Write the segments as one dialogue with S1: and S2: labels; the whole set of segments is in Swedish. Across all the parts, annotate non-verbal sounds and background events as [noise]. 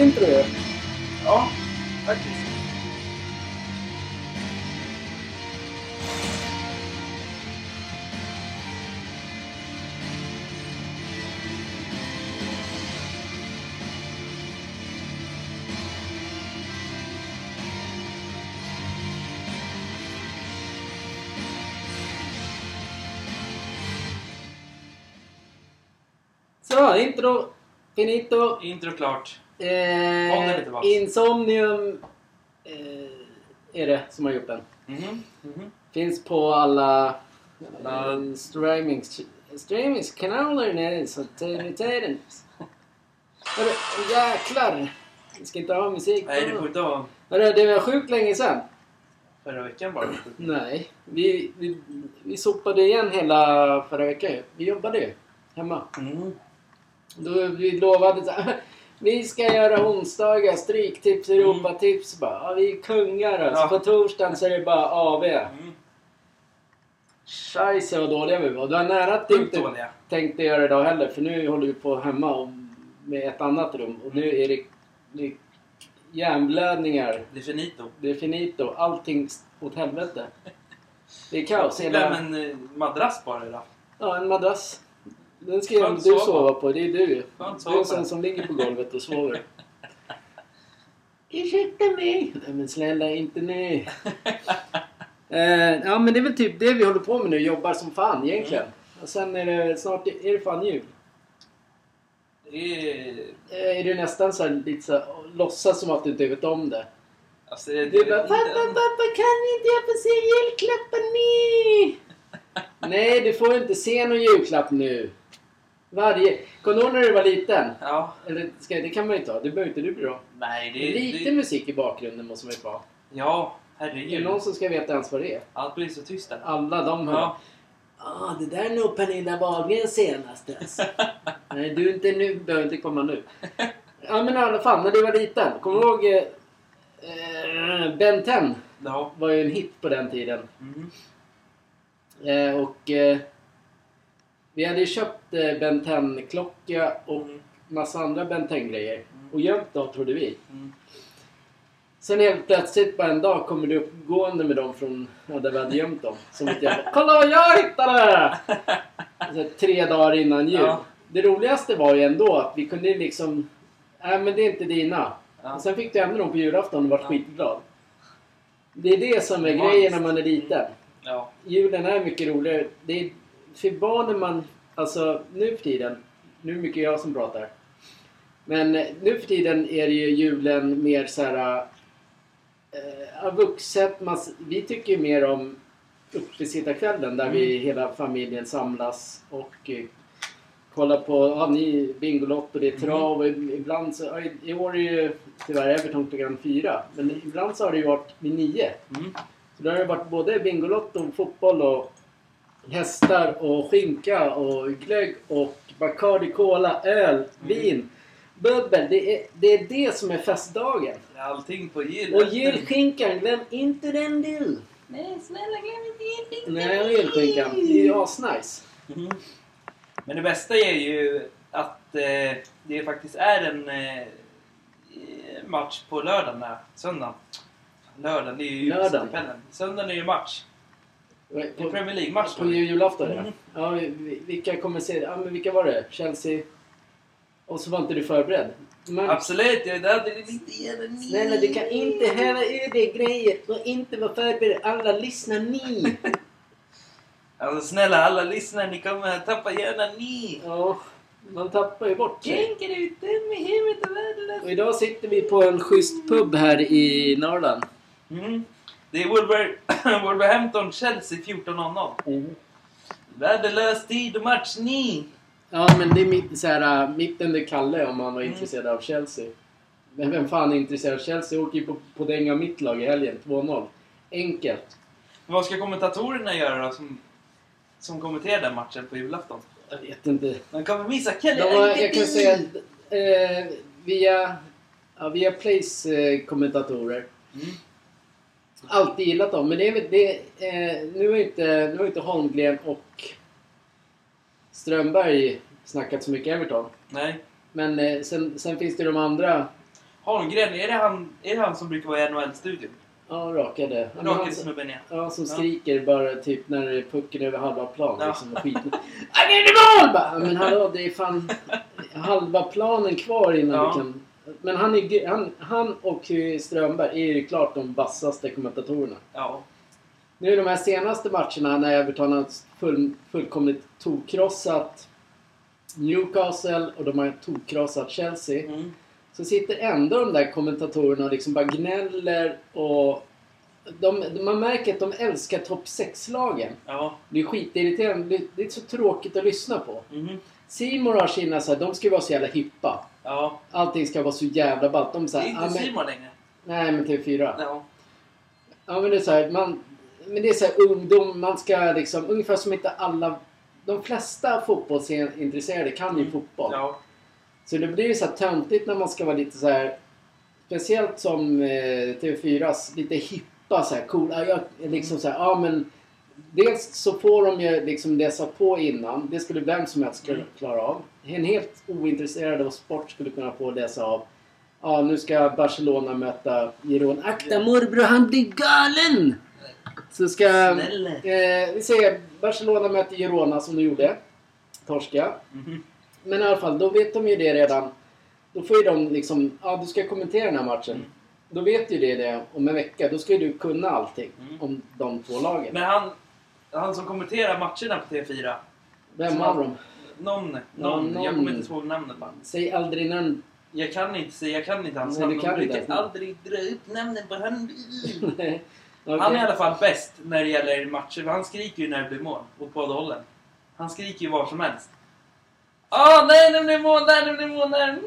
S1: Grymt intro ju.
S2: Ja, faktiskt.
S1: Så, intro. Finito.
S2: Intro klart.
S1: Eh. Insomnium eh, är det som har gjort den.
S2: Mhm, mhm.
S1: Finns på alla
S2: Alla-
S1: eh, streamings, streamingskanaler nere så tiden. Hörru, jäklar! Vi ska inte ha musik.
S2: Nej, det får inte vara
S1: Hörru, det var sjukt länge sedan.
S2: förra veckan bara.
S1: Nej, vi, vi, vi sopade igen hela förra veckan. Vi jobbade ju hemma.
S2: Mm.
S1: Då vi lovade så här, vi ska göra onsdagar, stryktips, Europatips. Bara, ja, vi är kungar alltså.
S2: Ja.
S1: På torsdagen så är det bara AV.
S2: Mm.
S1: Scheisse vad dåliga vi var. Du var nära att du inte
S2: dåliga.
S1: tänkte göra det idag heller. För nu håller vi på hemma och med ett annat rum. Och nu är det, det är hjärnblödningar.
S2: Det är finito.
S1: Det är finito. Allting åt helvete. Det är kaos. [laughs]
S2: Glöm
S1: Hela,
S2: en eh, madrass bara idag.
S1: ja, en madrass. Den ska du
S2: sova.
S1: på. Det är du. Du är en sån som ligger på golvet och sover. Ursäkta mig. Nej men snälla, inte nu. [laughs] Eh, ja men det är väl typ det vi håller på med nu. Jobbar som fan egentligen. Och sen är det snart är det fan jul.
S2: Det är...
S1: Eh, är det nästan så här, lite så här, låtsas som att du inte vet om det.
S2: Alltså, det,
S1: Du bara pappa, pappa kan inte jag få se julklappen nu? [laughs] Nej, du får inte se någon julklapp nu. Varje... Kommer du ihåg när du var liten?
S2: Ja.
S1: Eller ska, det kan man ju inte ha. Det behöver inte du bry dig om.
S2: Nej, det.
S1: Lite
S2: det,
S1: musik i bakgrunden måste man ju få ha.
S2: Ja,
S1: Är det
S2: herregud.
S1: någon som ska veta ens vad det är?
S2: Allt blir så tyst där.
S1: Alla de hör.
S2: Ja.
S1: Ah, det där är nog Pernilla Wahlgrens senaste. alltså. [laughs] Nej, du inte nu. behöver inte komma nu. Ja, men i alla fall. När du var liten. Kommer du ihåg eh, eh, Ben 10?
S2: Ja.
S1: var ju en hit på den tiden.
S2: Mhm.
S1: Eh, och eh, vi hade ju köpt eh, Ben 10-klocka och
S2: Mm.
S1: massa andra Ben 10-grejer. Och gömt dem trodde vi.
S2: Mm.
S1: Sen helt plötsligt på en dag kommer du uppgående med dem från ja, där vi hade gömt dem. Som jag bara, Kolla vad jag hittade! Så här, tre dagar innan jul.
S2: Ja.
S1: Det roligaste var ju ändå att vi kunde liksom... Nej men det är inte dina.
S2: Ja.
S1: Och sen fick du ändå dem på julafton och var
S2: Ja.
S1: skitglad. Det är det som är grejen när man är liten.
S2: Ja.
S1: Julen är mycket roligare. Det är för barnen man... Alltså nu för tiden. Nu är det mycket jag som pratar. Men eh, nu för tiden är det ju julen mer så här... Eh, vuxet. Man, vi tycker ju mer om uppesittarkvällen där vi hela familjen samlas och eh, kollar på... Ja, ni Bingolotto, det är trav och ibland så... ja, i- år är det ju tyvärr Everton klockan fyra. Men ibland så har det ju varit vid nio.
S2: Mm.
S1: Så då har det varit både Bingolotto, fotboll och hästar och skinka och glögg och Bacardi Cola, öl, vin, bubbel. Det är, det är det som är festdagen.
S2: Allting på jul.
S1: Och julskinkan, glöm inte den du!
S2: Nej, snälla glöm inte julskinkan.
S1: Nej, och julskinkan. Det är asnice.
S2: Mhm. Men det bästa är ju att eh, det faktiskt är en eh, match på lördagen. Där. Söndagen. Lördagen, det är ju
S1: Lördagen.
S2: Söndagen är ju match. Det är
S1: På,
S2: Premier League-match.
S1: på julafton ja.
S2: Mm.
S1: ja. vi- Vilka kommer se Ja men vilka var det? Chelsea? Och så var inte du förberedd. Men,
S2: Absolut, det ni.
S1: Snälla du kan inte häva ur dig grejer och inte vara förberedd. Alla lyssnar ni. [laughs]
S2: Alltså snälla alla lyssnare, ni kommer att tappa gärna ni.
S1: Ja, man tappar ju bort sig.
S2: Tänk er ut, dum i huvudet och.
S1: Och idag sitter vi på en schysst pub här i Norrland.
S2: Mm. Det är Wolver [coughs] Wolverhampton Chelsea 14.00. Värdelös tid och match ni.
S1: Ja, men det är mitt, så här, äh, mitt under Kalle om man var
S2: Mm.
S1: intresserad av Chelsea. Men vem fan är intresserad? Chelsea åker ju på, på dänga mitt lag i helgen. 2-0. Enkelt.
S2: Vad ska kommentatorerna göra då som, som kommenterar den matchen på julafton?
S1: Jag vet inte.
S2: De kommer missa Kelly
S1: har, jag kan säga eh, via, ja, via Plays eh, kommentatorer.
S2: Mm.
S1: Alltid gillat dem. Men det är väl det, eh, nu har inte, nu har inte Holmgren och Strömberg snackat så mycket Everton.
S2: Nej.
S1: Men eh, sen, sen finns det de andra.
S2: Holmgren, är det han, är det han som brukar vara i NHL-studion?
S1: Ja, rakade. Ja,
S2: Rakade snubben ja.
S1: Ja, som
S2: Ja.
S1: skriker bara typ när pucken är över halva plan.
S2: Ja.
S1: Liksom, och skiten. [laughs] Han är mål! Men hallå, det är fan halva planen kvar innan
S2: Ja.
S1: du kan... Men han, är, han, han och Strömberg är ju klart de vassaste kommentatorerna.
S2: Ja.
S1: Nu de här senaste matcherna när Everton har full, fullkomligt tokkrossat Newcastle och de har tokkrossat Chelsea.
S2: Mm.
S1: Så sitter ändå de där kommentatorerna och liksom bara gnäller och... De, man märker att de älskar topp 6-lagen.
S2: Ja.
S1: Det är skitirriterande. Det- Det är så tråkigt att lyssna på.
S2: Mhm.
S1: Simon har sina så här, de ska ju vara så jävla hippa.
S2: Ja.
S1: Allting ska vara så jävla ballt. De så
S2: Det är
S1: här,
S2: inte
S1: ja, men,
S2: Simon längre.
S1: Nej, men TV4.
S2: Ja.
S1: Ja, men det är så här, man... Men det är så här ungdom, man ska liksom... Ungefär som inte alla... De flesta fotbollsintresserade kan ju
S2: Mm.
S1: fotboll.
S2: Ja.
S1: Så det blir ju så här töntigt när man ska vara lite så här... Speciellt som eh, TV4s lite hippa så här cool. Ja, jag, liksom så här, ja men... Dels så får de ju liksom läsa på innan. Det skulle vem som helst kunna
S2: Mm.
S1: klara av. En helt ointresserad av sport skulle kunna få läsa av. Ja, nu ska Barcelona möta Girona. Akta morbror, han blir galen! Så ska... Eh, vi säger Barcelona möter Girona som de gjorde. Torska.
S2: Mhm.
S1: Men i alla fall, då vet de ju det redan. Då får ju de liksom, ja du ska kommentera den här matchen.
S2: Mm.
S1: Då vet ju det det om en vecka. Då ska ju du kunna allting
S2: Mm.
S1: om de två lagen.
S2: Men han, han som kommenterar matcherna på TV4.
S1: Vem av
S2: han-
S1: dem?
S2: Någon, någon.
S1: någon.
S2: Jag kommer inte ihåg namnet på honom.
S1: Säg aldrig namn.
S2: Jag kan inte säga, jag kan inte hans namn. De brukar aldrig dra upp namnen på honom. [laughs]
S1: Okej.
S2: Han är i alla fall bäst när det gäller matcher. För han skriker ju när det blir mål. Åt båda hållen. Han skriker ju var som helst. Ah, nej, nu blir mål där, nu blir mål där. Mm.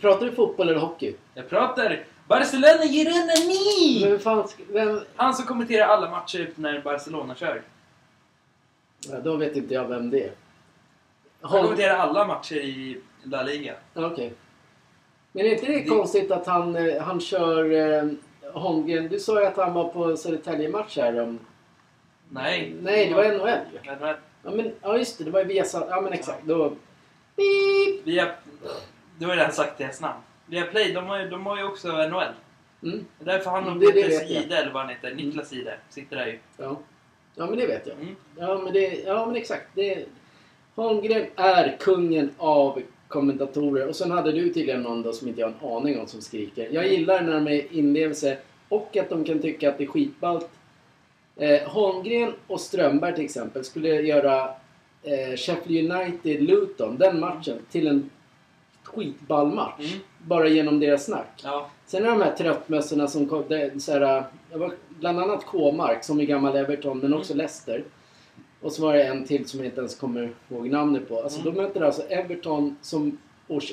S1: Pratar du fotboll eller hockey?
S2: Jag pratar Barcelona Girona ni!
S1: Men vem fan, sk- vem...
S2: Han som kommenterar alla matcher när Barcelona kör.
S1: Ja, då vet inte jag vem det är.
S2: Han
S1: Hol-
S2: kommenterar alla matcher i La Liga.
S1: Ja, Okej. Men är inte det
S2: Det-
S1: konstigt att han, eh, han kör eh, Holmgren? Du sa ju att han var på Södertälje-match här. Om...
S2: Nej.
S1: Nej, det var NHL ju.
S2: Men,
S1: Ja, men, ja just det, det var ju Viasat. Ja men exakt. Då... Beep.
S2: vi har, du har ju redan sagt deras namn. Viaplay, de har ju, de har ju också NHL.
S1: Mm.
S2: Därför han och Peter
S1: jag.
S2: Side, eller vad han heter, Niklas Side, sitter där ju.
S1: Ja. ja, men det vet jag.
S2: Mm.
S1: Ja, men, det, ja, men exakt. Det, Holmgren är kungen av kommentatorer. Och sen hade du tydligen någon då som inte jag har en aning om som skriker. Jag gillar när de är inlevelse och att de kan tycka att det är skitballt. Eh, Holmgren och Strömberg till exempel skulle göra eh, Sheffield United-Luton, den matchen, till en skitball match.
S2: Mm.
S1: Bara genom deras snack.
S2: Ja.
S1: Sen är de här tröttmössorna som kom, det, så här, bland annat K-mark som är gammal Everton men också Leicester. Och så var det en till som jag inte ens kommer ihåg namnet på. Alltså
S2: Mm.
S1: de möter alltså Everton som,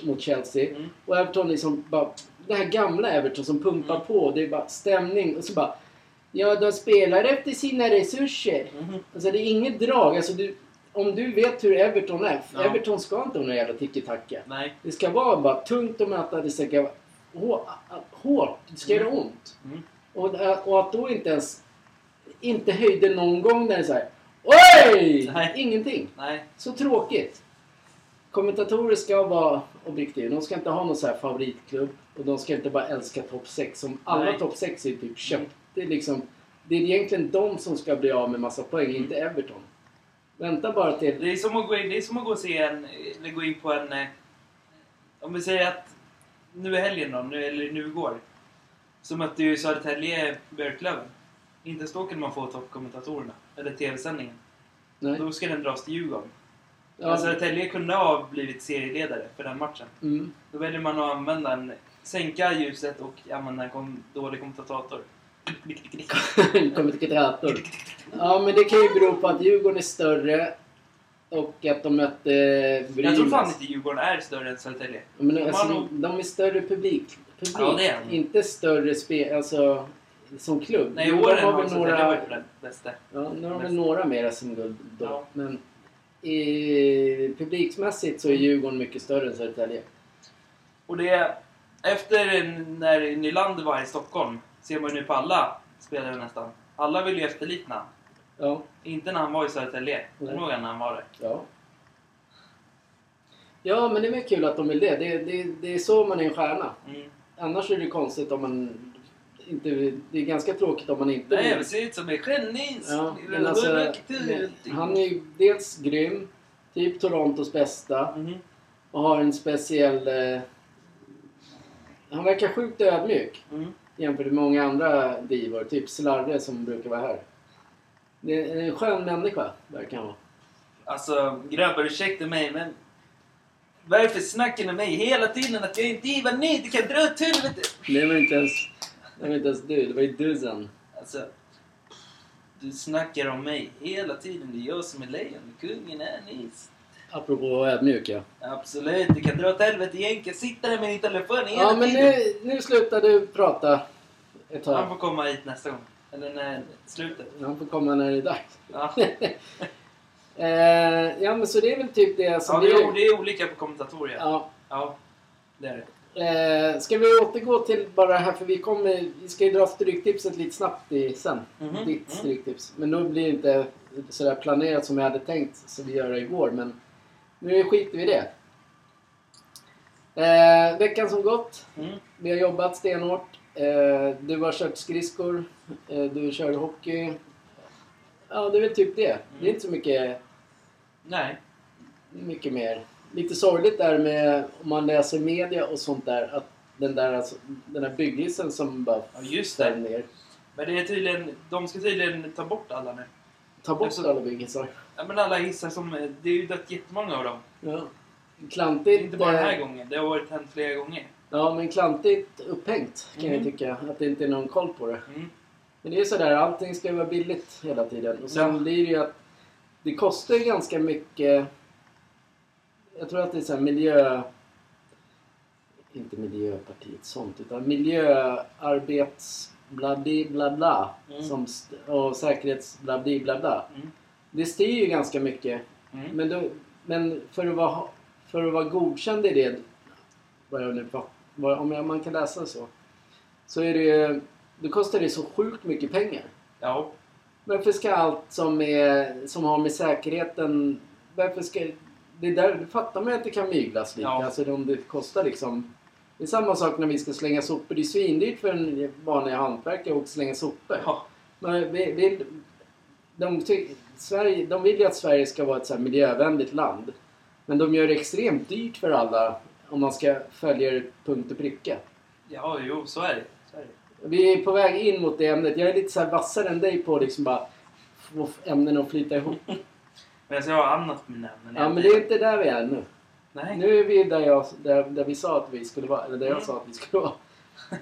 S1: mot Chelsea.
S2: Mm.
S1: Och Everton liksom bara, det här gamla Everton som pumpar
S2: Mm.
S1: på. Det är bara stämning och så bara Ja, de spelar efter sina resurser.
S2: Mhm.
S1: Alltså det är inget drag. Alltså du, om du vet hur Everton är.
S2: Ja.
S1: Everton ska inte ha någon jävla tiki-taka. Det ska vara bara tungt att möta, det ska vara hår- hårt, det ska göra
S2: Mm.
S1: ont.
S2: Mm.
S1: Och, och att då inte ens... Inte höjde någon gång när det är såhär Oj!
S2: Nej.
S1: Ingenting.
S2: Nej.
S1: Så tråkigt. Kommentatorer ska vara objektiva. De ska inte ha någon så här favoritklubb. Och de ska inte bara älska topp 6. Som alla topp 6 är typ köpt. Det är liksom... Det är egentligen de som ska bli av med massa poäng, inte Everton. Vänta bara till...
S2: Det är som att gå in, det är som att gå och se en, eller gå in på en... eh, Om vi säger att nu är helgen då, nu, eller nu igår. Så mötte ju Södertälje Björklöven. Inte ens då kunde man få toppkommentatorerna. Eller TV-sändningen.
S1: Nej.
S2: Då ska den dras till Djurgården.
S1: Ja.
S2: Men Södertälje kunde ha blivit serieledare för den matchen.
S1: Mm.
S2: Då väljer man att använda en, sänka ljuset och använda en kom, dålig kommentator.
S1: Kommentator. Ja, men det kan ju bero på att Djurgården är större. Och att de mötte
S2: Jag tror fan
S1: Brynäs.
S2: inte Djurgården är större än Södertälje.
S1: Men
S2: De
S1: alltså,
S2: nog-
S1: de är större publik. publik.
S2: Ja, det är de.
S1: Inte större spel, alltså som klubb.
S2: Nej, i år
S1: har väl några,
S2: den bästa.
S1: ja, nu har väl några mer SM-guld då.
S2: Ja.
S1: Men i, publiksmässigt så är Djurgården mycket större än Södertälje.
S2: Och det... Efter när Nylander var i Stockholm ser man ju nu på alla spelare nästan. Alla vill ju efterlikna.
S1: Ja,
S2: Inte när han var i Södertälje. Kommer du ihåg när han var där?
S1: ja. Ja, men det är väl kul att de vill det. Det, det. det är så man är en stjärna.
S2: Mm.
S1: Annars är det konstigt om man inte... Det är ganska tråkigt om man inte
S2: Nej, det ser ut som en genius!
S1: Ja, men alltså, han är ju dels grym, typ Torontos bästa,
S2: Mhm.
S1: och har en speciell... Eh, han verkar sjukt ödmjuk
S2: Mm.
S1: Jämfört med många andra divor, typ Slarre som brukar vara här. Det är en skön människa, verkar han vara.
S2: Alltså, grabbar ursäkta mig men... Varför snackar ni med mig hela tiden att jag är vad ni det kan dra åt helvete?
S1: Det var inte ens, det var inte ens du, det var ju Duzan.
S2: Alltså... Du snackar om mig hela tiden. Det är jag som är lejon. Kungen är ni.
S1: Apropå ödmjuk ja.
S2: Absolut, du kan dra åt helvete egentligen. Sitta där med din telefon hela
S1: Ja men
S2: tiden.
S1: nu, nu slutar du prata ett
S2: Han
S1: tag.
S2: får komma hit nästa gång. Eller när slutet.
S1: Han får komma när det är dags.
S2: Ja, [laughs]
S1: Eh, ja men så det är väl typ det som
S2: ja det, är, det är olika på kommentatorer. Ja.
S1: Ja.
S2: det är det.
S1: Eh, ska vi återgå till bara det här för vi kommer, vi ska ju dra stryktipset lite snabbt i, sen.
S2: Mhm,
S1: Ditt
S2: mm.
S1: stryktips. Men nu blir det inte sådär planerat som jag hade tänkt så vi gör det igår men nu skiter vi i det. Eh, veckan som gått.
S2: Mm.
S1: Vi har jobbat stenhårt. Eh, du har kört skridskor. Eh, du kör hockey. Ja, det är väl typ det. Det är inte så mycket,
S2: Nej.
S1: mycket mer. Lite sorgligt där med om man läser media och sånt där att den där, alltså, den där bygghissen som bara
S2: Ja, just det.
S1: ner.
S2: Men det är tydligen, de ska tydligen ta bort alla nu.
S1: Ta bort
S2: Alltså-
S1: alla bygghissar.
S2: Ja, men alla hissar som... Det är ju dött jättemånga av dem.
S1: Ja. Klantigt.
S2: inte bara den här
S1: eh,
S2: gången. Det har varit hänt flera gånger.
S1: Ja, men klantigt upphängt kan jag
S2: Mhm.
S1: tycka. Att det inte är någon koll på det.
S2: Mm.
S1: Men det är sådär, allting ska ju vara billigt hela tiden. Och sen
S2: Ja.
S1: blir det ju att det kostar ju ganska mycket. Jag tror att det är såhär miljö... Inte Miljöpartiet sånt, utan miljöarbets... Bla, bla, bla,
S2: Mm.
S1: som och säkerhets... Bla, bla, bla, bla.
S2: Mm.
S1: Det styr ju ganska mycket.
S2: Mm.
S1: Men, då, men för, att vara, för att vara godkänd i det, vad jag nu, vad, om man kan läsa så, så är det då kostar det så sjukt mycket pengar.
S2: Ja.
S1: Varför ska allt som, är, som har med säkerheten, varför ska, det är där, det fattar man att det kan myglas lite.
S2: Ja.
S1: Alltså om det kostar liksom, det är samma sak när vi ska slänga sopor. Det är svindyrt för en vanlig hantverkare att slänga sopor.
S2: ja.
S1: Men vi, vi, de, Sverige, de vill ju att Sverige ska vara ett så miljövänligt land. Men de gör det extremt dyrt för alla om man ska följa det punkt och pricka.
S2: Ja, jo, så är det. Så är det.
S1: Vi är på väg in mot det ämnet. Jag är lite så vassare än dig på liksom bara få ämnen att flyta ihop. [laughs]
S2: Men jag ska ha annat med nämnen.
S1: Ja, men det är inte där vi är nu.
S2: Nej.
S1: Nu är vi där, jag, där, där vi sa att vi skulle vara. Eller där jag
S2: Mm.
S1: sa att vi skulle vara. [laughs]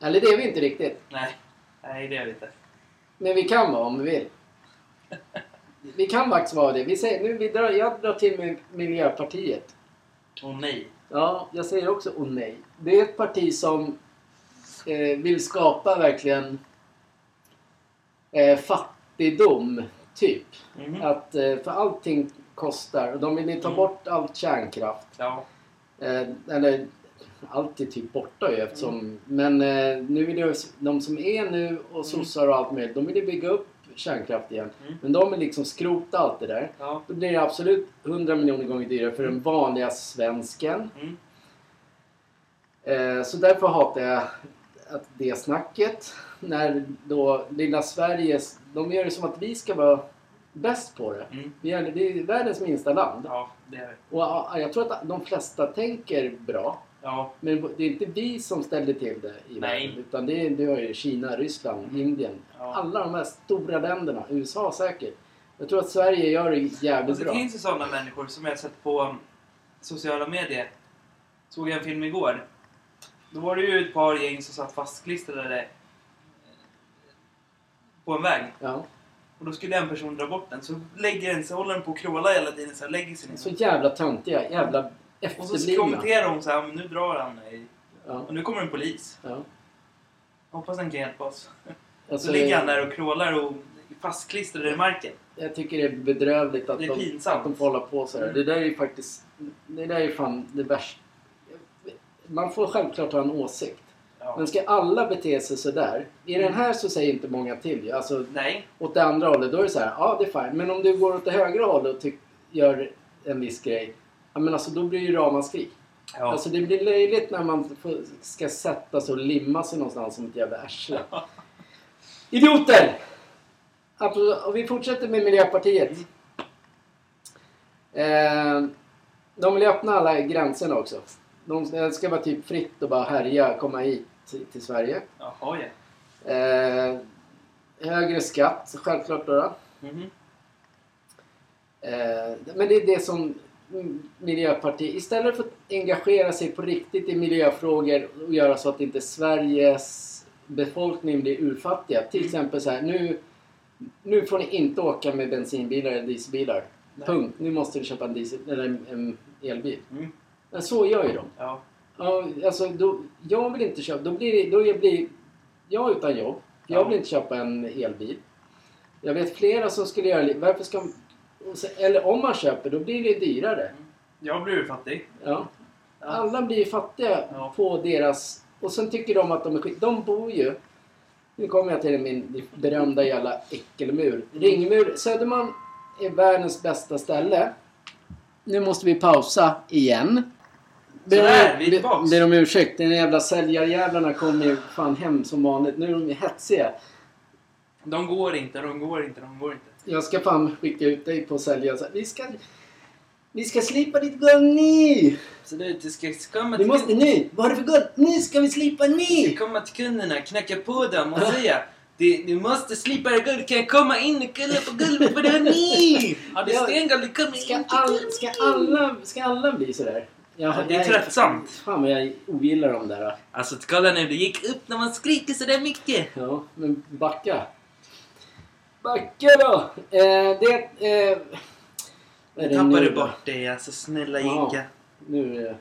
S1: Eller det är vi inte riktigt.
S2: Nej. Nej, det är det inte.
S1: Men vi kan vara om vi vill. Vi kan faktiskt vara det. Vi säger, nu, vi drar, jag drar till med Miljöpartiet.
S2: Åh nej.
S1: Ja, jag säger också oh nej. Det är ett parti som eh, vill skapa verkligen eh, fattigdom, typ.
S2: Mhm.
S1: Att, eh, för allting kostar och de vill ju ta
S2: Mm.
S1: bort allt kärnkraft.
S2: Ja.
S1: Eh, eller allt är typ borta ju eftersom... Men eh, nu vill ju de som är nu och sossar och allt möjligt, de vill ju bygga upp kärnkraft igen.
S2: Mm.
S1: Men de vill liksom skrota allt det där.
S2: Ja.
S1: Då blir det absolut 100 miljoner gånger dyrare för den vanliga svensken.
S2: Mm.
S1: Eh, så därför hatar jag att det snacket. När då lilla Sverige, de gör det som att vi ska vara bäst på det.
S2: Mm.
S1: Vi är, vi är världens minsta land.
S2: Ja, det är.
S1: Och ja, jag tror att de flesta tänker bra.
S2: Ja.
S1: Men det är inte vi som ställde till det i
S2: Nej.
S1: världen. Utan det är, det är Kina, Ryssland,
S2: Mm.
S1: Indien.
S2: Ja.
S1: Alla de här stora länderna. USA säkert. Jag tror att Sverige gör det jävligt
S2: Alltså, det
S1: bra.
S2: finns ju sådana människor som jag har sett på sociala medier. Såg jag en film igår. Då var det ju ett par gäng som satt fastklistrade på en väg.
S1: Ja.
S2: Och då skulle en person dra bort den. Så lägger den sig, håller den på att kråla hela tiden. Så lägger sig ner.
S1: Så jävla töntiga. Jävla
S2: Och så kommenterar hon så här, "Men nu drar han mig.
S1: Ja,
S2: Och nu kommer en polis.
S1: ja.
S2: Hoppas han kan hjälpa oss.
S1: Alltså,
S2: Så ligger han där och krålar och fastklistrad i marken.
S1: Jag tycker det är bedrövligt att,
S2: Det är
S1: de, att de får hålla på så här.
S2: Mm.
S1: Det där är ju faktiskt... Det där är fan det värsta. Man får självklart ha en åsikt.
S2: Ja.
S1: Men ska alla bete sig så där? I den här så säger inte många till ju. Alltså
S2: Nej.
S1: åt det andra hållet, då är det så här, ja det är fine. Men om du går åt det högra hållet och gör en viss grej. Ja men alltså då blir det ju ramaskri.
S2: Ja.
S1: Alltså det blir löjligt när man ska sätta sig och limma sig någonstans som ett jävla arsle. [laughs] Idioter! Apropå- Och vi fortsätter med Miljöpartiet. Eh, de vill öppna alla gränserna också. De ska vara typ fritt att bara härja, komma hit till, Sverige.
S2: Jaha ja.
S1: Eh, högre skatt, självklart då. då.
S2: Mhm.
S1: Eh, men det är det som Miljöpartiet, istället för att engagera sig på riktigt i miljöfrågor och göra så att inte Sveriges befolkning blir urfattiga. Till exempel så här, nu, nu får ni inte åka med bensinbilar eller dieselbilar.
S2: Nej.
S1: Punkt. Nu måste du köpa en, diesel, eller en, elbil.
S2: Mm.
S1: Men så gör ju de.
S2: Ja.
S1: Alltså, då, jag vill inte köpa... Då blir, då jag blir jag utan jobb. Jag
S2: Ja.
S1: vill inte köpa en elbil. Jag vet flera som skulle göra. Varför ska... så- Eller om man köper, då blir det dyrare.
S2: Jag blir fattig.
S1: Ja. Alla blir fattiga
S2: Ja.
S1: på deras... Och sen tycker de att de är skit... De bor ju... Nu kommer jag till min berömda jävla äckelmur.
S2: Mm.
S1: Ringmur. Södermalm är världens bästa ställe. Nu måste vi pausa igen.
S2: Sådär, vi är tillbaks.
S1: Ber om ursäkt. Den jävla säljarjävlarna kommer ju fan hem som vanligt. Nu är de ju hetsiga.
S2: De går inte, de går inte, de går inte.
S1: Jag ska fan skicka ut dig på att sälja. Så här, Vi ska... Vi ska slipa ditt guld nu!
S2: Så det, det ska komma
S1: Vi
S2: till,
S1: måste nu! Vad har du för guld? Nu ska vi slipa nu!
S2: ska komma till kunderna, knacka på dem och säga du, du måste slipa det guld, kan jag komma in och kolla på gulvet vad det ni? [laughs] Har du
S1: Ja.
S2: stenguld, du kommer
S1: Ska,
S2: in
S1: all, ska, alla, ska alla bli sådär? Jag,
S2: Ja, det är tröttsamt.
S1: Fan vad jag ogillar dem där.
S2: Alltså kolla nu, det gick upp när man skriker sådär mycket.
S1: Ja, men backa. Backa då! Eh, det... Eh,
S2: Nu tappade du bort det, alltså snälla. Jigga.
S1: Nu... Eh,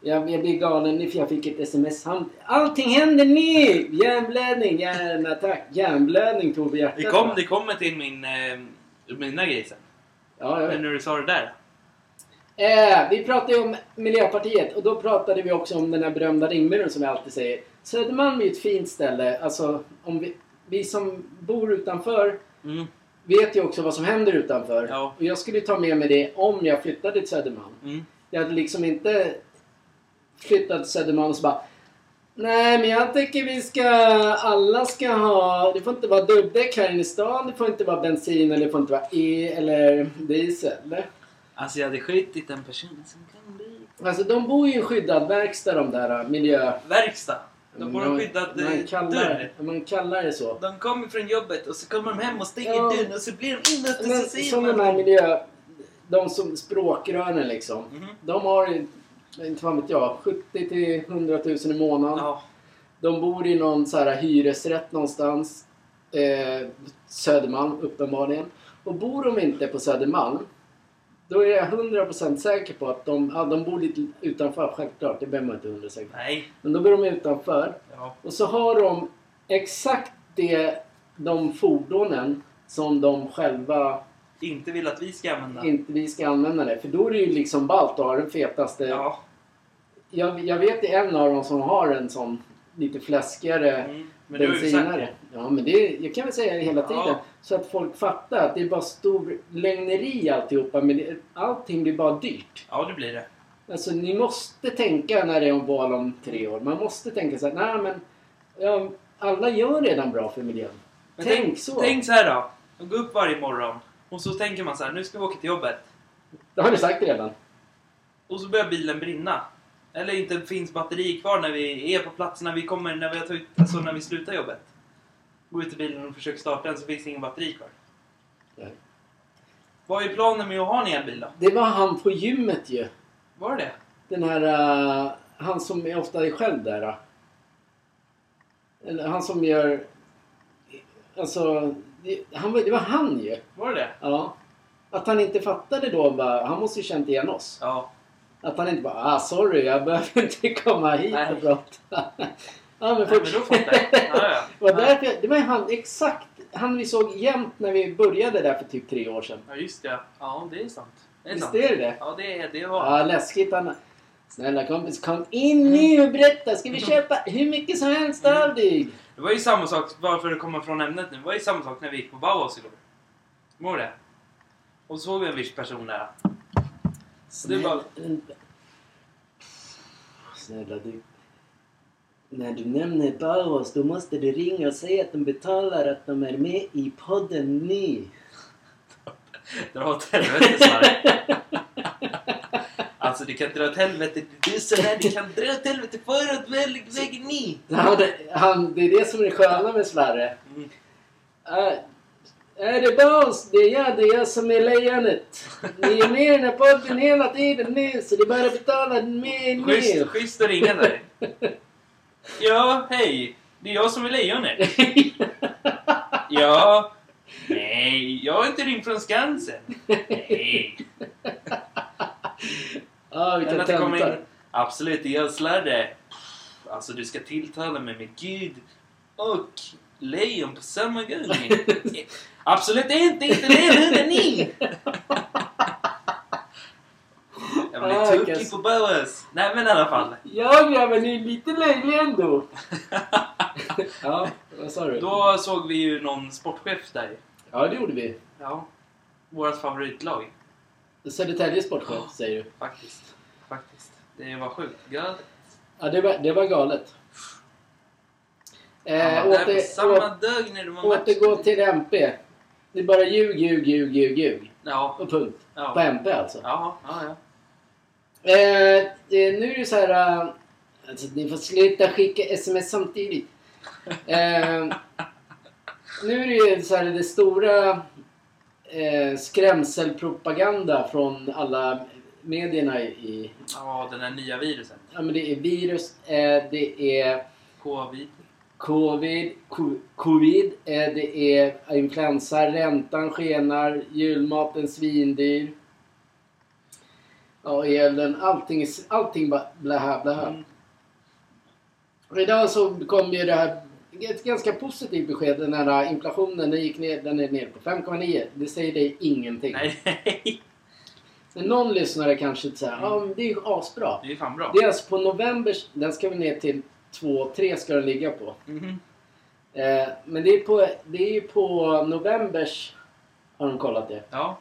S1: jag, jag blir galen för jag fick ett sms. Han, allting händer nu! Hjärnblödning, hjärnattack. Hjärnblödning tog vi hjärtat.
S2: Det, kom,
S1: va?
S2: det kommer till min, eh, mina grejer sen.
S1: Ja, jag vet.
S2: Men när du sa det där.
S1: Eh, vi pratade ju om Miljöpartiet och då pratade vi också om den här berömda ringmuren som jag alltid säger. Södermalm är ju ett fint ställe. Alltså, om vi, vi som bor utanför
S2: Mm.
S1: vet ju också vad som händer utanför.
S2: Ja.
S1: Och jag skulle ta med mig det om jag flyttade till Södermalm.
S2: Mm.
S1: Jag hade liksom inte flyttat till Södermalm och så bara Nej, men jag tycker vi ska... Alla ska ha... Det får inte vara dubbdäck här inne i stan. Det får inte vara bensin eller det får inte vara E eller diesel.
S2: Alltså jag hade skitit den personen som kan bli...
S1: Alltså de bor ju i en skyddad verkstad de där äh, miljö...
S2: Verkstad. De får en skyddad
S1: man kallar,
S2: dörr.
S1: man kallar det så.
S2: De kommer från jobbet och så kommer de hem och stänger
S1: Ja.
S2: dörren och så blir de och
S1: Men
S2: så
S1: som
S2: man...
S1: de här miljö... De som språkrören liksom.
S2: Mhm.
S1: De har inte fan vet jag, 70 till 100 000 i månaden.
S2: Ja.
S1: De bor i någon så här hyresrätt någonstans. Eh, Södermalm uppenbarligen. Och bor de inte på Södermalm. Då är jag 100% säker på att de, ja, de bor lite utanför, självklart. Det behöver man inte 100 säker.
S2: Nej.
S1: Men då bor de utanför.
S2: Ja.
S1: Och så har de exakt det, de fordonen som de själva
S2: Inte vill att vi ska använda.
S1: inte vi ska använda det. För då är det ju liksom ballt att ha den fetaste.
S2: Ja.
S1: Jag, jag vet en av dem som har en sån lite fläskigare
S2: Mm. Men
S1: bensinare. Ja, men det, jag kan väl säga det hela
S2: Ja.
S1: Så att folk fattar att det är bara stor lögneri alltihopa. Men det, allting blir bara dyrt.
S2: Ja, det blir det.
S1: Alltså ni måste tänka när det är om val om tre år. Man måste tänka så här, nej men ja, alla gör redan bra för miljön.
S2: Men
S1: tänk,
S2: tänk,
S1: så.
S2: tänk så här då. Man går upp varje morgon och så tänker man så här, nu ska vi åka till jobbet.
S1: Det har du sagt redan.
S2: Och så börjar bilen brinna. Eller inte finns batteri kvar när vi är på plats, när vi kommer, när vi har tagit, alltså när vi slutar jobbet. Går ut till bilen och försöker starta den så finns det ingen batteri kvar.
S1: Nej.
S2: Vad är planen med att ha en elbil då?
S1: Det var han på gymmet ju.
S2: Var det det?
S1: Den här... eh, han som är ofta är själv där. eh. Eller han som gör... Alltså, det, han, det var han ju.
S2: Var det det?
S1: Ja. Att han inte fattade då, bara, han måste ju känt igen oss.
S2: Ja.
S1: Att han inte bara ah sorry jag behöver inte komma hit
S2: Nej.
S1: och prata. [laughs] ja men
S2: Nej,
S1: fort.
S2: men. Ja, ja. [laughs]
S1: det var därför, det var han exakt han vi såg jämt när vi började där för typ tre år sedan.
S2: Ja, just det. Ja, det är sant. Det är
S1: Visst
S2: sant.
S1: är det det?
S2: Ja, det, är- det var...
S1: Ja läskigt han. Snälla kompis kom in nu och berätta. Ska vi köpa hur mycket som helst av dig?
S2: Det var ju samma sak, bara för att komma från ämnet nu. Det var ju samma sak när vi gick på Bauhaus igår. Kommer du det? Och så såg vi en viss person där. Det var-
S1: Snälla du. När du nämner Bauhaus då måste du ringa och säga att de betalar att de är med i podden nu. [laughs]
S2: Dra åt helvete Sverre. [laughs] Alltså du kan dra åt helvete. Du är sådär, du kan dra åt helvete föråt väg- vägen ni.
S1: Han, han, det är det som är det sköna med Sverre.
S2: Mm.
S1: Äh, är det Bauhaus? Det är jag, det är jag som är lejonet. Ni är med i den här podden hela tiden nu så det är bara att betala med
S2: Schysst,
S1: nu.
S2: schysst att ringa dig. [laughs] Ja, hej. Det är jag som är lejonet. [laughs] Ja. Nej, jag har inte ringt från Skansen. Nej.
S1: Ja, vilka
S2: att det kommer in... Absolut, det är jag. Alltså, du ska tilltala mig med Gud och lejon på samma gång. [laughs] Absolut inte, inte lejon, än ni! [laughs] Jag
S1: Ah,
S2: blir tokig
S1: vilka-
S2: på Bauhaus. Nej, men i alla fall.
S1: Ja grabbar, ni är lite löjliga ändå. [laughs] ja, vad sa du?
S2: Då såg vi ju någon sportchef där.
S1: Ja, det gjorde vi.
S2: Ja. Vårt favoritlag.
S1: Södertälje sportchef, säger du.
S2: Faktiskt. Faktiskt. Det var sjukt galet.
S1: Ja, det var, det var galet. Eh,
S2: där
S1: åter,
S2: på samma
S1: å,
S2: dag när det var
S1: återgå till MP. Det är bara ljug, ljug, ljug, ljug, ljug.
S2: Ja.
S1: Och punkt. På
S2: Ja.
S1: MP alltså.
S2: Ja, ja, ja.
S1: Eh, nu är det så här... eh, Alltså, ni får sluta skicka sms samtidigt. Eh, nu är det ju så här det stora eh, skrämselpropaganda från alla medierna i...
S2: Ja, den här nya viruset.
S1: Ja, men det är virus, eh, det är
S2: Covid.
S1: covid, co- covid eh, det är influensa, räntan skenar, julmaten svindyr. Ja, elen, allting, är- allting bara blaha blaha.
S2: Mm.
S1: Och idag så kom ju det här ett ganska positivt besked. Den här inflationen den gick ner, den är ner på 5,9. Det säger dig ingenting.
S2: Nej,
S1: Men någon lyssnare kanske säger ja men det är ju asbra.
S2: det är fan bra.
S1: Det är alltså på novembers, den ska vi ner till 2-3 ska den ligga på.
S2: Mhm.
S1: Eh, men det är på, det är ju på novembers, har de kollat det.
S2: Ja.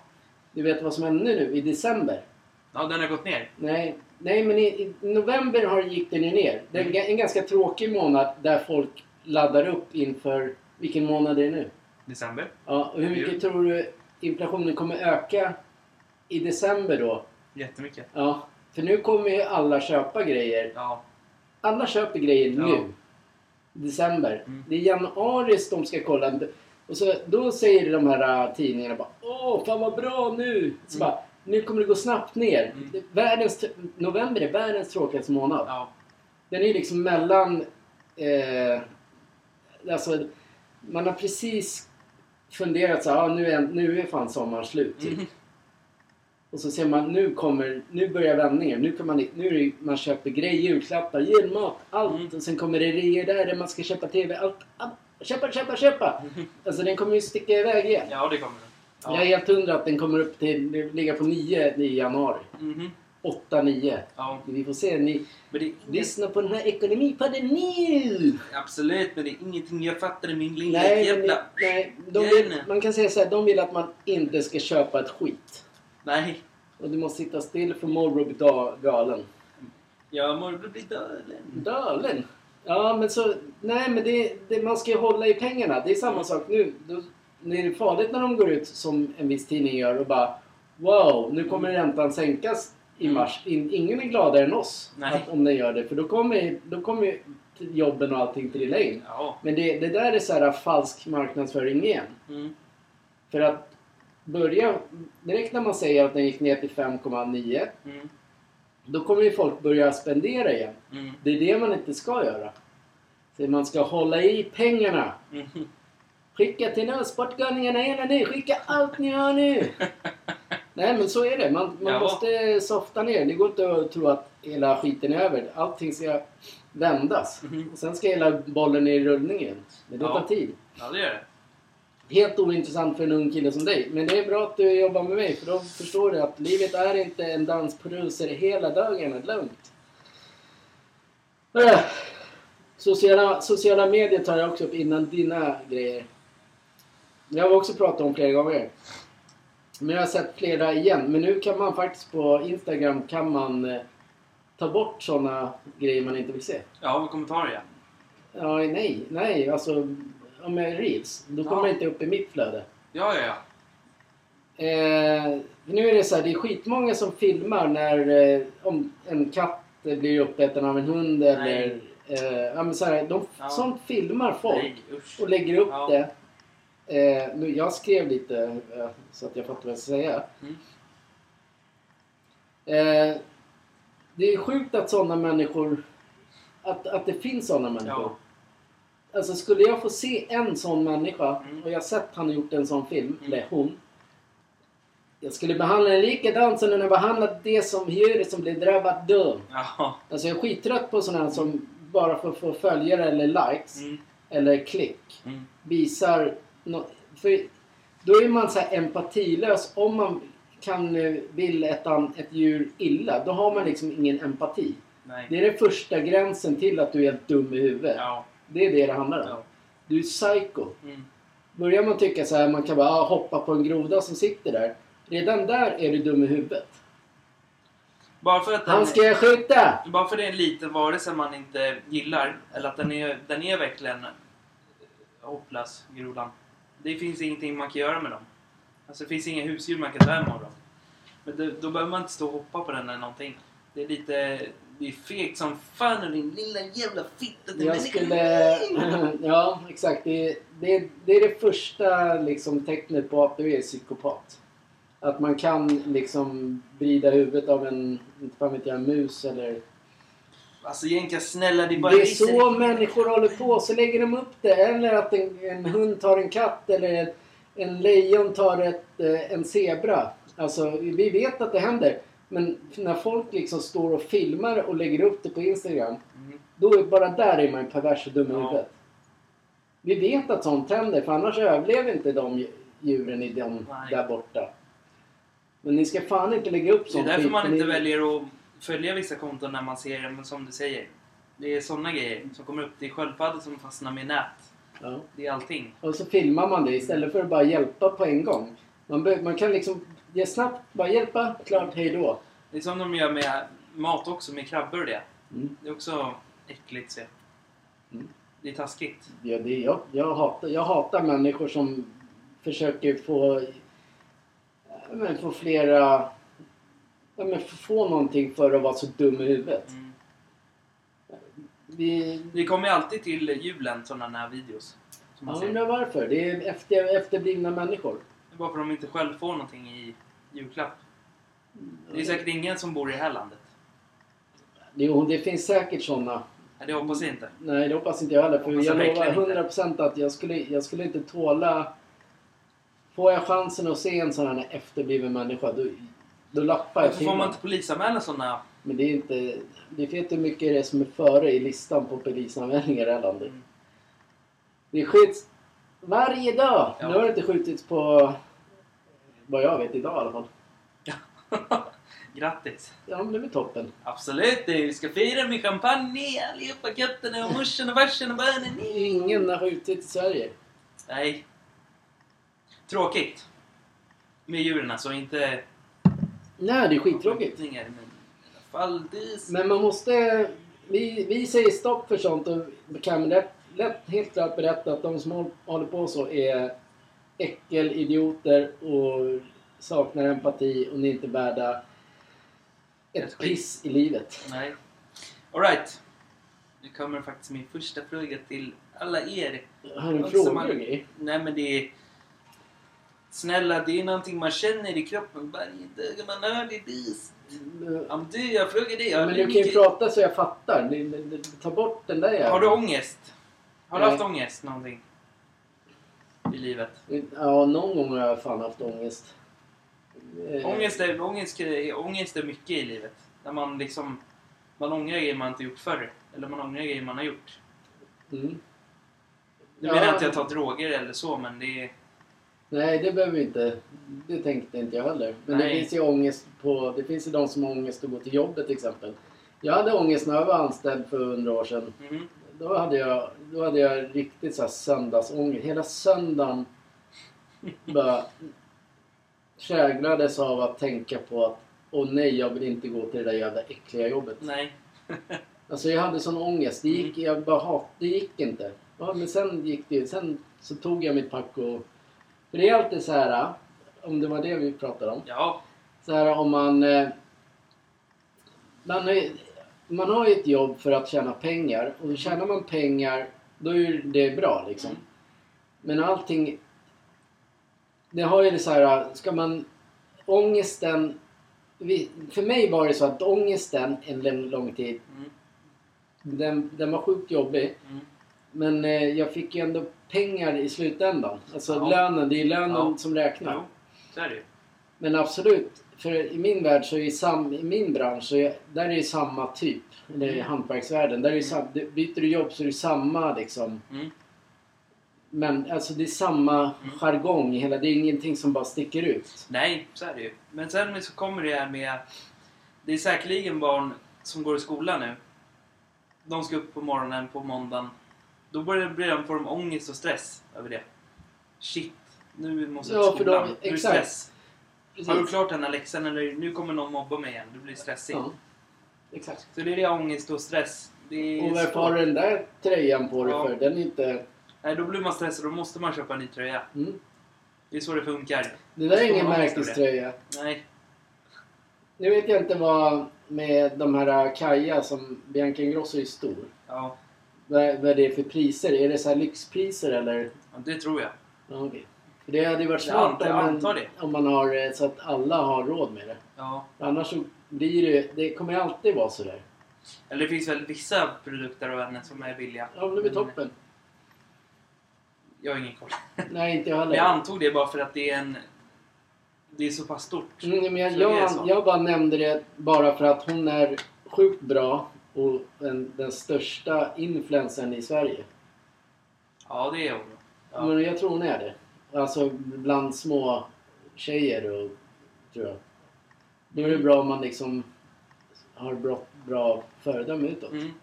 S1: Du vet vad som händer nu i december?
S2: Ja, den har gått ner.
S1: Nej, nej men i, i november har, gick den ju ner. Det är en,
S2: Mm.
S1: en ganska tråkig månad där folk laddar upp inför, vilken månad är det nu?
S2: December.
S1: Ja, och hur mycket
S2: Jo.
S1: tror du inflationen kommer öka i december då?
S2: Jättemycket.
S1: Ja, för nu kommer ju alla köpa grejer.
S2: Ja.
S1: Alla köper grejer
S2: Ja.
S1: nu. December.
S2: Mm.
S1: Det är januari de ska kolla. Och så, då säger de här äh, tidningarna bara Åh, fan vad bra nu! Så
S2: Mm.
S1: bara, nu kommer det gå snabbt ner.
S2: Mm.
S1: Världens, november är världens tråkigaste månad.
S2: Ja.
S1: Den är liksom mellan... Eh, alltså, man har precis funderat så här, ah, nu, är, nu är fan sommaren slut. Typ.
S2: Mhm.
S1: Och så ser man, nu kommer, nu börjar vändningen. Nu, kan man, nu är det, man köper grejer, julklappar, julmat, allt.
S2: Mm.
S1: Och sen kommer det reor där, där man ska köpa TV. Allt, allt. Köpa, köpa, köpa! Alltså den kommer ju sticka iväg igen.
S2: Ja, det kommer den.
S1: Jag är helt hundra att den kommer upp till, ligga på 9 i januari.
S2: Mhm.
S1: 8, 9.
S2: Ja.
S1: Vi får se. Ni
S2: Men det
S1: lyssnar på den här ekonomipodden nu!
S2: absolut, men det är ingenting jag fattar i min lilla
S1: Nej, men,
S2: jävla...
S1: nej de vill, man kan säga så här, de vill att man inte ska köpa ett skit.
S2: Nej.
S1: Och du måste sitta still för morbror blir ga- galen.
S2: Jag morbror blir döden.
S1: Galen? Ja, men så... Nej, men det, det, man ska ju hålla i pengarna. Det är samma
S2: Mm.
S1: sak nu. Då, det är farligt när de går ut, som en viss tidning gör, och bara Wow, nu kommer räntan sänkas i
S2: Mm.
S1: mars. In, ingen är gladare än oss att, om den gör det. För då kommer, då kommer jobben och allting trilla in.
S2: Ja.
S1: Men det, det där är så här falsk marknadsföring igen.
S2: Mm.
S1: För att börja... Direkt när man säger att den gick ner till 5,9
S2: Mm.
S1: då kommer ju folk börja spendera igen.
S2: Mm.
S1: Det är det man inte ska göra. Så man ska hålla i pengarna.
S2: Mm.
S1: Skicka till nu, Sportgalningarna hela nu. Skicka allt ni har nu. [laughs] Nej men så är det. Man, man
S2: Ja.
S1: måste softa ner. Det går inte att tro att hela skiten är över. Allting ska vändas.
S2: Mhm.
S1: Och sen ska hela bollen ner i rullning igen. Men det
S2: Ja.
S1: tar tid.
S2: Ja, det gör det.
S1: Helt ointressant för en ung kille som dig. Men det är bra att du jobbar med mig för då förstår du att livet är inte en dans på rosor hela dagarna. Lugnt. Äh. Sociala, sociala medier tar jag också upp innan dina grejer. Det har vi också pratat om flera gånger. Men jag har sett flera igen. Men nu kan man faktiskt på Instagram kan man eh, ta bort sådana grejer man inte vill se.
S2: Ja, med kommentarer ja.
S1: Ja, nej, nej, alltså om jag reels, då kommer
S2: Ja.
S1: det inte upp i mitt flöde.
S2: Ja, ja, ja.
S1: Eh, nu är det så här, det är skitmånga som filmar när eh, om en katt eh, blir uppäten av en hund eller... Eh, ja, men så här, de,
S2: Ja.
S1: Sånt filmar folk
S2: Nej, usch.
S1: och lägger upp
S2: Ja.
S1: det. Eh, nu, jag skrev lite eh, så att jag fattar vad jag ska säga.
S2: Mm.
S1: Eh, det är sjukt att sådana människor... Att, att det finns sådana människor.
S2: Ja.
S1: Alltså skulle jag få se en sån människa
S2: Mm.
S1: och jag har sett han gjort en sån film,
S2: Mm.
S1: eller hon. Jag skulle behandla den likadant som den har behandlat det som djuret som blev drabbat död.
S2: Ja.
S1: Alltså jag är skittrött på sådana som bara för att få följare eller likes
S2: Mm.
S1: eller klick
S2: Mm.
S1: visar för då är man så här empatilös om man kan eh, vill ett, ett djur illa. Då har man liksom ingen empati.
S2: Nej.
S1: Det är den första gränsen till att du är helt dum i huvudet.
S2: Ja.
S1: Det är det det handlar om.
S2: ja.
S1: Du är psycho.
S2: Mm.
S1: Börjar man tycka så här, man kan bara ah, hoppa på en groda som sitter där. Redan där är du dum i huvudet.
S2: Bara för att den,
S1: Han ska jag skjuta!
S2: bara för det är en liten varelse man inte gillar, eller att den är, den är verkligen hopplös, grodan. Det finns ingenting man kan göra med dem. Alltså det finns inga husdjur man kan ta hem av dem. Men det, då behöver man inte stå och hoppa på den eller någonting. Det är lite... Det är fegt som fan och din lilla jävla fitta till
S1: Jag skulle... [laughs] Ja, exakt. Det, det, det är det första liksom, tecknet på att du är psykopat. Att man kan liksom vrida huvudet av en, inte fan vet jag, en mus eller...
S2: Alltså egentligen snälla, det är bara
S1: Det är så människor håller på. Så lägger de upp det. Eller att en, en hund tar en katt eller en, en lejon tar ett, eh, en zebra. Alltså, vi vet att det händer. Men när folk liksom står och filmar och lägger upp det på Instagram.
S2: Mm.
S1: Då är bara där är man pervers och dum i
S2: Ja.
S1: huvudet. Vi vet att sånt händer för annars överlever inte de djuren i
S2: Nej.
S1: där borta. Men ni ska fan inte lägga upp
S2: Det är
S1: sånt
S2: därför man inte väljer att följa vissa konton när man ser, men som du säger. Det är såna grejer som kommer upp. Det är sköldpaddor som fastnar med nät.
S1: Ja.
S2: Det är allting.
S1: Och så filmar man det istället för att bara hjälpa på en gång. Man, be- man kan liksom ge snabbt, bara hjälpa, klart, hej då.
S2: Det är som de gör med mat också, med krabbor och det.
S1: Mm.
S2: Det är också äckligt se.
S1: Mm.
S2: Det är taskigt.
S1: Ja, det är jag. Jag hatar, jag hatar människor som försöker få, men, få flera... Ja, men få- någonting för att vara så dum i huvudet.
S2: Mm.
S1: Vi,
S2: Det kommer ju alltid till julen sådana här videos. Som man ser.
S1: undrar varför. Det är efter, efterblivna människor.
S2: Det är bara för att de inte själv får någonting i julklapp. Det är säkert ingen som bor i det här landet.
S1: Jo, det finns säkert sådana.
S2: Nej, det hoppas jag inte.
S1: Nej, det hoppas inte jag heller. För jag
S2: jag
S1: lovar
S2: verkligen inte.
S1: 100% att jag skulle, jag skulle inte tåla... Får jag chansen att se en sån här efterbliven människa, då, då lappar jag
S2: Varför får man inte polisanmäla sådana?
S1: Men det är inte... Vi vet hur mycket det är som är före i listan på polisanmälningar i det här landet.
S2: Mm.
S1: Det skjuts varje dag!
S2: Ja.
S1: Nu har det inte skjutits på... Vad jag vet idag i alla fall. [laughs]
S2: Grattis!
S1: Ja, men det är väl toppen.
S2: Absolut! Vi ska fira med champagne allihopa, katterna och morsan och farsan och barnen.
S1: Ingen har skjutit i Sverige.
S2: Nej. Tråkigt. Med djuren alltså, inte...
S1: Nej, det är skittråkigt.
S2: Men i alla fall, det...
S1: Men man måste... Vi, vi säger stopp för sånt och kan lätt, lätt, helt klart berätta att de som håll- håller på så är äckelidioter och saknar empati och ni är inte värda
S2: Ett
S1: piss i livet.
S2: Nej. Alright. Nu kommer faktiskt min första fråga till alla er.
S1: Har du frågor
S2: man-
S1: och grejer?
S2: Nej men det är... Snälla, det är någonting man känner i kroppen. Man hör det dis. Men du, jag frågar dig.
S1: Men
S2: du
S1: kan ju prata så jag fattar. Ta bort den där jäveln.
S2: har du ångest? Har du haft ångest någonting? i livet.
S1: Ja, någon gång har jag fan haft ångest. Eh,
S2: Ångest är, ångest, ångest är mycket i livet. När man liksom... Man ångrar grejer man inte gjort förr. Eller man ångrar grejer man har gjort.
S1: Mm.
S2: Nu
S1: Ja.
S2: menar jag inte att jag tar droger eller så, men det är...
S1: Nej, det behöver vi inte. Det tänkte inte jag heller. Men det finns ju ångest på... Det finns ju de som har ångest att gå till jobbet till exempel. Jag hade ångest när jag var anställd för hundra år sedan.
S2: Mhm.
S1: Då hade jag, då hade jag riktigt så här söndagsångest. Hela söndagen bara käglades av att tänka på att åh nej, jag vill inte gå till det där jävla äckliga jobbet.
S2: Nej. [laughs]
S1: Alltså jag hade sån ångest. Det gick, jag bara hat, det gick inte. Ja, men sen gick det Sen så tog jag mitt pack och... För det är alltid så här, om det var det vi pratade om.
S2: Ja.
S1: Så här om man... eh, Man, är, man har ju ett jobb för att tjäna pengar och tjänar man pengar då är det bra liksom.
S2: Mm.
S1: Men allting... Det har ju det så här, ska man... Ångesten... För mig var det så att ångesten en lång, lång tid,
S2: Mm.
S1: den, den var sjukt jobbig.
S2: Mm.
S1: Men eh, jag fick ju ändå pengar i slutändan. Alltså
S2: Ja.
S1: lönen, det är lönen
S2: Ja.
S1: som räknar.
S2: Jo, så är det ju.
S1: Men absolut, för i min värld så är sam, i min bransch så är, där är det samma typ. Eller i
S2: Mm.
S1: hantverksvärlden. Där är
S2: Mm.
S1: sam, byter du jobb så är det samma liksom.
S2: Mm.
S1: Men alltså det är samma
S2: Mm.
S1: jargong i hela. Det är ingenting som bara sticker ut.
S2: Nej, så är det ju. Men sen så kommer det här med... Det är säkerligen barn som går i skolan nu. De ska upp på morgonen på måndagen. Då börjar blir de, får de ångest och stress över det. Shit, nu måste jag
S1: Ja,
S2: till skolan. Nu är det stress. Har du klart den här läxan eller nu kommer någon mobba mig igen. Du blir stressig.
S1: Ja. Exakt.
S2: Så det är det ångest och stress. Det
S1: Och varför
S2: svårt.
S1: har du den där tröjan på dig
S2: Ja.
S1: för? Den är inte...
S2: Nej, då blir man stressad. Då måste man köpa en ny tröja.
S1: Mm.
S2: Det är så det funkar.
S1: Det där är ingen
S2: det.
S1: märkeströja.
S2: Nej.
S1: Nu vet jag inte vad med de här Kaja som Bianca Ingrosso är stor.
S2: Ja,
S1: Vad, vad är det för priser? Är det så här lyxpriser eller?
S2: ja, det tror jag.
S1: Ja. För det hade ju varit smart
S2: antar-
S1: om, man, om man har eh, så att alla har råd med det.
S2: Ja.
S1: Annars så blir det det kommer alltid vara sådär.
S2: Eller det finns väl vissa produkter av henne som är billiga.
S1: Ja, men det är toppen.
S2: Jag har ingen koll. [laughs]
S1: Nej, inte jag heller.
S2: jag antog det bara för att det är en... Det är så pass stort.
S1: Mm, men jag,
S2: är
S1: jag, jag bara nämnde det bara för att hon är sjukt bra och den, den största influensen i Sverige.
S2: Ja, det är hon. Ja.
S1: Men jag tror hon är det. Alltså bland små tjejer och tror jag. Då är det bra om man liksom har bra, bra föredöme utåt.
S2: Mm.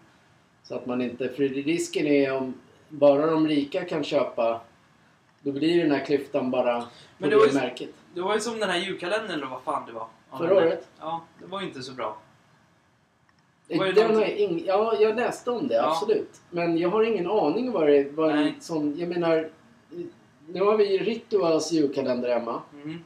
S1: Så att man inte... För risken är om bara de rika kan köpa då blir den här klyftan bara
S2: Men
S1: det,
S2: var ju-
S1: märket.
S2: Det var ju som den här julkalendern eller vad fan det var.
S1: Förra året?
S2: Ja, det var ju inte så bra. Det
S1: Det
S2: var någonting-
S1: jag ing, ja, jag läste om det,
S2: Ja.
S1: absolut. Men jag har ingen aning vad det en
S2: Nej.
S1: sån... Jag menar... Nu har vi Rituals julkalender hemma.
S2: Mm.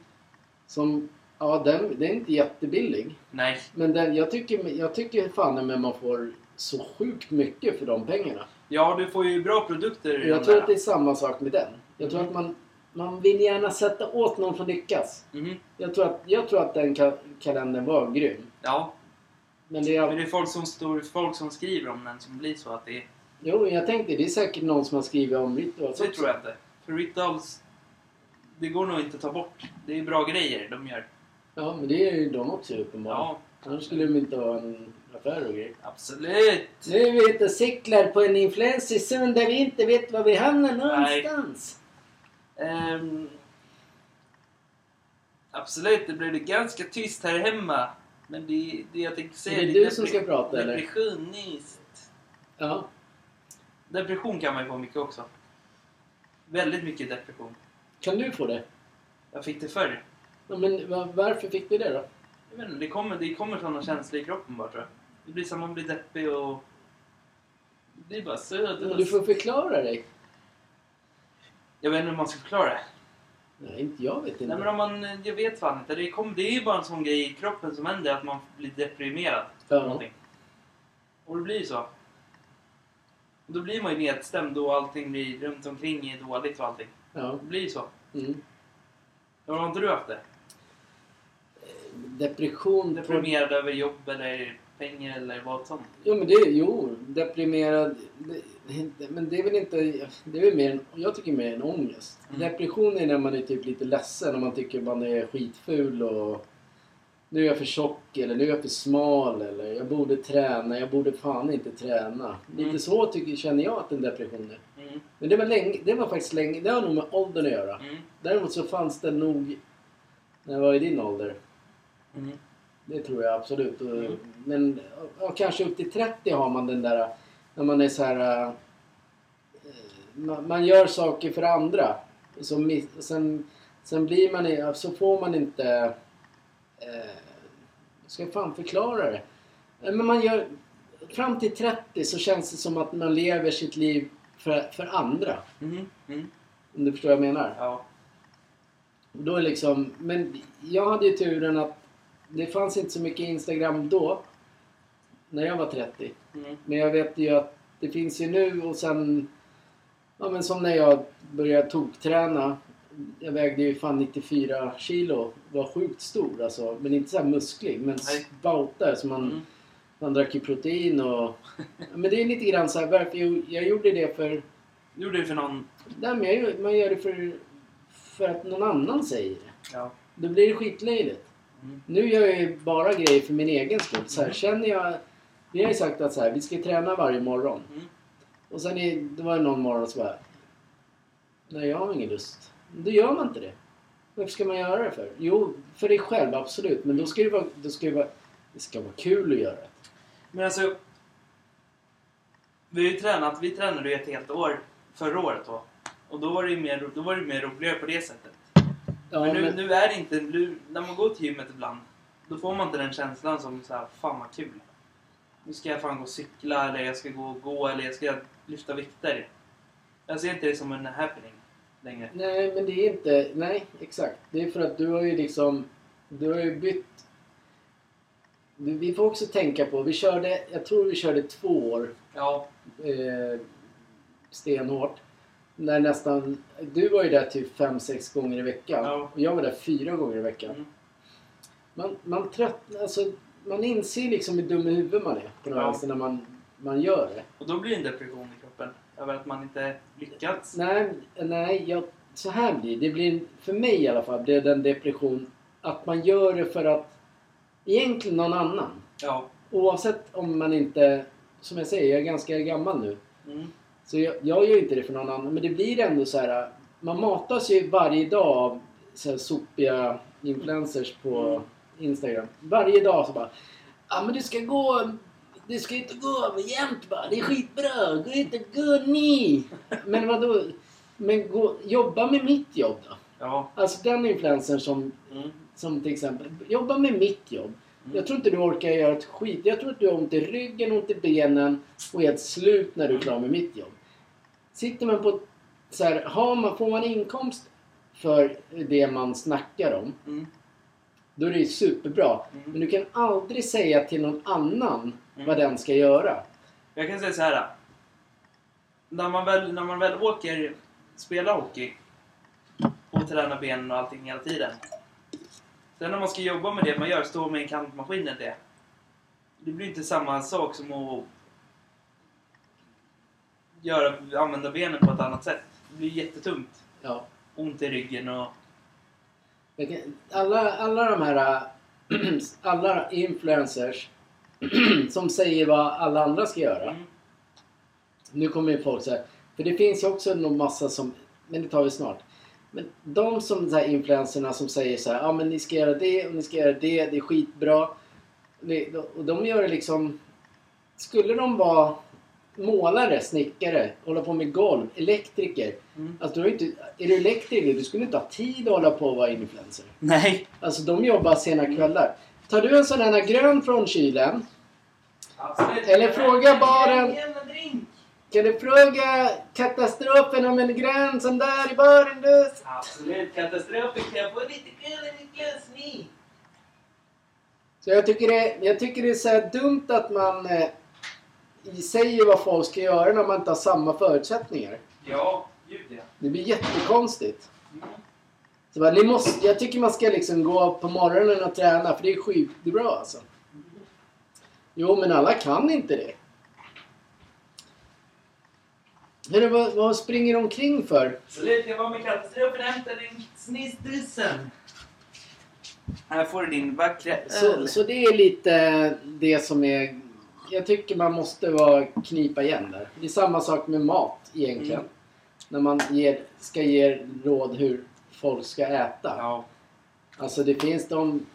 S1: Som... Ja, den, den är inte jättebillig.
S2: Nej.
S1: Men den, jag tycker, jag tycker fan men man får så sjukt mycket för de pengarna.
S2: Ja, du får ju bra produkter i
S1: jag tror
S2: där.
S1: att det är samma sak med den. Jag tror
S2: Mm.
S1: att man, man vill gärna sätta åt någon som lyckas.
S2: Mhm.
S1: Jag tror att, jag tror att den ka- kalendern var grym.
S2: Ja,
S1: Men det
S2: men
S1: är,
S2: det är folk som, står, folk som skriver om den som blir så att det är...
S1: jo, jag tänkte det är säkert någon som har skrivit om Rituals
S2: Så det
S1: också.
S2: tror jag inte. För Rituals, det går nog inte att ta bort. Det är bra grejer de gör.
S1: Ja, men det är ju de också uppenbarligen.
S2: Ja,
S1: Annars skulle de inte ha en affär och grejer.
S2: absolut.
S1: Nu är vi ute och cyklar på en influencerzon där vi inte vet var vi hamnar någonstans.
S2: Ehm, absolut, det blev ganska tyst här hemma. Men det, det jag tänkte säga...
S1: Är det
S2: det
S1: du som ska prata, eller?
S2: Depressionist.
S1: Ja.
S2: Depression kan man ju få mycket också. Väldigt mycket depression.
S1: Kan du få det?
S2: Jag fick det förr.
S1: Ja, men va- varför fick du det då?
S2: Jag vet inte, det kommer, det kommer sådana känslor i kroppen bara tror jag. Det blir som man blir deppig och... Det blir bara söder.
S1: Du får förklara dig.
S2: Jag vet inte hur man ska förklara det.
S1: Nej, inte jag vet inte.
S2: Nej men om man... Jag vet fan inte. Det, kom, det är ju bara en sån grej i kroppen som händer att man blir deprimerad.
S1: Ja.
S2: Någonting. Och det blir ju så. Och då blir man ju nedstämd och allting blir runt omkring är dåligt och allting.
S1: Ja.
S2: Det blir ju så.
S1: Mm.
S2: Har inte du haft det?
S1: Depression.
S2: Deprimerad över jobb eller pengar eller vad som.
S1: Jo men det är jo, deprimerad. Det, men det är väl inte, det är väl mer en, jag tycker mer en ångest.
S2: Mm.
S1: Depression är när man är typ lite ledsen och man tycker man är skitful och nu är jag för tjock eller nu är jag för smal eller jag borde träna, jag borde fan inte träna. Lite
S2: Mm.
S1: så tycker, känner jag att en depression är.
S2: Mm.
S1: Men det var länge, det var faktiskt länge, det har nog med åldern att göra.
S2: Mm.
S1: Däremot så fanns det nog när jag var i din ålder.
S2: Mm.
S1: Det tror jag absolut.
S2: Mm.
S1: Men ja, kanske upp till 30 har man den där när man är så här... eh, Man, man gör saker för andra. Så sen, sen blir man... Så får man inte... Eh, ska jag fan förklara det? Eh, Men man gör... Fram till 30 så känns det som att man lever sitt liv för, för andra.
S2: Mm. Mm.
S1: Om du förstår vad jag menar?
S2: Ja.
S1: Då är liksom, men jag hade ju turen att det fanns inte så mycket Instagram då. När jag var 30.
S2: Mm.
S1: Men jag vet ju att det finns ju nu och sen... Ja men som när jag började tokträna. Jag vägde ju fan 94 kilo. Var sjukt stor alltså. Men inte så här musklig. Men spoutar så man,
S2: Mm.
S1: man drack ju protein och... Men det är lite grann så här, varför jag, jag gjorde det för...
S2: Gjorde det för någon...
S1: Nej, men jag, man gör det för, för att någon annan säger det.
S2: Ja.
S1: Då blir det skitlöjligt.
S2: Mm.
S1: Nu gör jag ju bara grejer för min egen skull. Så här,
S2: Mm.
S1: känner jag... Vi har ju sagt att så här, vi ska träna varje morgon.
S2: Mm.
S1: Och sen är, det var det någon morgon som bara... Nej, jag har ingen lust. Då gör man inte det. Varför ska man göra det för? Jo, för dig själv absolut. Men då ska det vara... Då ska det, vara det ska vara kul att göra det.
S2: Men alltså... Vi har ju tränat, vi tränade ju ett helt år förra året då. Och då var det ju mer, då var det mer roligare på det sättet.
S1: Ja,
S2: men nu,
S1: men-
S2: nu är det inte, nu, när man går till gymmet ibland, då får man inte den känslan som så här, fan vad kul. Nu ska jag fan gå och cykla eller jag ska gå och gå eller jag ska lyfta vikter. Jag ser inte det som en happening längre.
S1: Nej, men det är inte... Nej, exakt. Det är för att du har ju liksom... Du har ju bytt... Vi får också tänka på... Vi körde... Jag tror vi körde två år
S2: Ja,
S1: eh, stenhårt. När nästan... Du var ju där typ fem sex gånger i veckan.
S2: Ja.
S1: Och jag var där fyra gånger i veckan.
S2: Mm.
S1: Man, man tröttnar... Alltså, man inser liksom hur dum i huvudet man är på något
S2: Ja.
S1: vänster när man, man gör det.
S2: och då blir det en depression i kroppen över att man inte lyckats.
S1: Nej, nej jag, så här blir det. det. Blir, för mig i alla fall blir det en depression att man gör det för att egentligen någon annan.
S2: Ja.
S1: Oavsett om man inte, som jag säger, jag är ganska gammal nu.
S2: Mm.
S1: Så jag, jag gör inte det för någon annan. Men det blir ändå så här. Man matas ju varje dag av så här sopiga influencers på
S2: Mm.
S1: Instagram. Varje dag så bara. Ja men du ska gå. Du ska inte gå jämt bara. Det är skitbra. Gå inte, gå ni. Men vadå? Men gå, jobba med mitt jobb då.
S2: Ja.
S1: Alltså den influencern som,
S2: Mm.
S1: som till exempel. Jobba med mitt jobb.
S2: Mm.
S1: Jag tror inte du orkar göra ett skit. Jag tror att du har ont i ryggen, ont i benen och är helt slut när du är klar med mitt jobb. Sitter man på... Så här, har man, får man inkomst för det man snackar om,
S2: Mm.
S1: Då är det ju superbra.
S2: Mm.
S1: Men du kan aldrig säga till någon annan
S2: Mm.
S1: vad den ska göra.
S2: Jag kan säga så här. När man väl, när man väl åker, spelar hockey och tränar benen och allting hela tiden. Sen när man ska jobba med det man gör, stå med en kantmaskin eller det. Det blir inte samma sak som att göra, använda benen på ett annat sätt. Det blir jättetungt.
S1: Ja.
S2: Ont i ryggen och...
S1: Alla, alla de här [clears throat] alla influencers [clears throat] som säger vad alla andra ska göra.
S2: Mm.
S1: Nu kommer ju folk säga, för det finns ju också någon massa som, men det tar vi snart. Men de som så här influencerna som säger så här, ja men ni ska göra det och ni ska göra det, det är skitbra. Och de gör det liksom, skulle de vara målare, snickare, hålla på med golv, elektriker.
S2: Mm.
S1: Alltså du är, inte, är du elektriker, du skulle inte ha tid att hålla på och vara influencer.
S2: Nej!
S1: Alltså de jobbar sena kvällar. Tar du en sån här grön från kylen
S2: Absolut.
S1: Eller fråga baren. Kan du fråga katastrofen om en grön sån där i baren du?
S2: Absolut. Katastrofen. Kan jag få lite kul i mitt glas ni?
S1: Så jag tycker det, jag tycker det är så här dumt att man säger vad folk ska göra när man inte har samma förutsättningar.
S2: Ja, gud ja.
S1: Det blir jättekonstigt.
S2: Mm.
S1: Så bara, ni måste, jag tycker man ska liksom gå på morgonen och träna för det är skitbra alltså. Jo, men alla kan inte det. Hörru, vad, vad springer de omkring för?
S2: Absolut, jag var med katastrofen och hämtade din snissdussen. Här får du din vackra öl.
S1: Så, så det är lite det som är... Jag tycker man måste vara knipa igen där. Det är samma sak med mat egentligen.
S2: Mm.
S1: När man ger, ska ge råd hur folk ska äta.
S2: Ja.
S1: Alltså det finns de...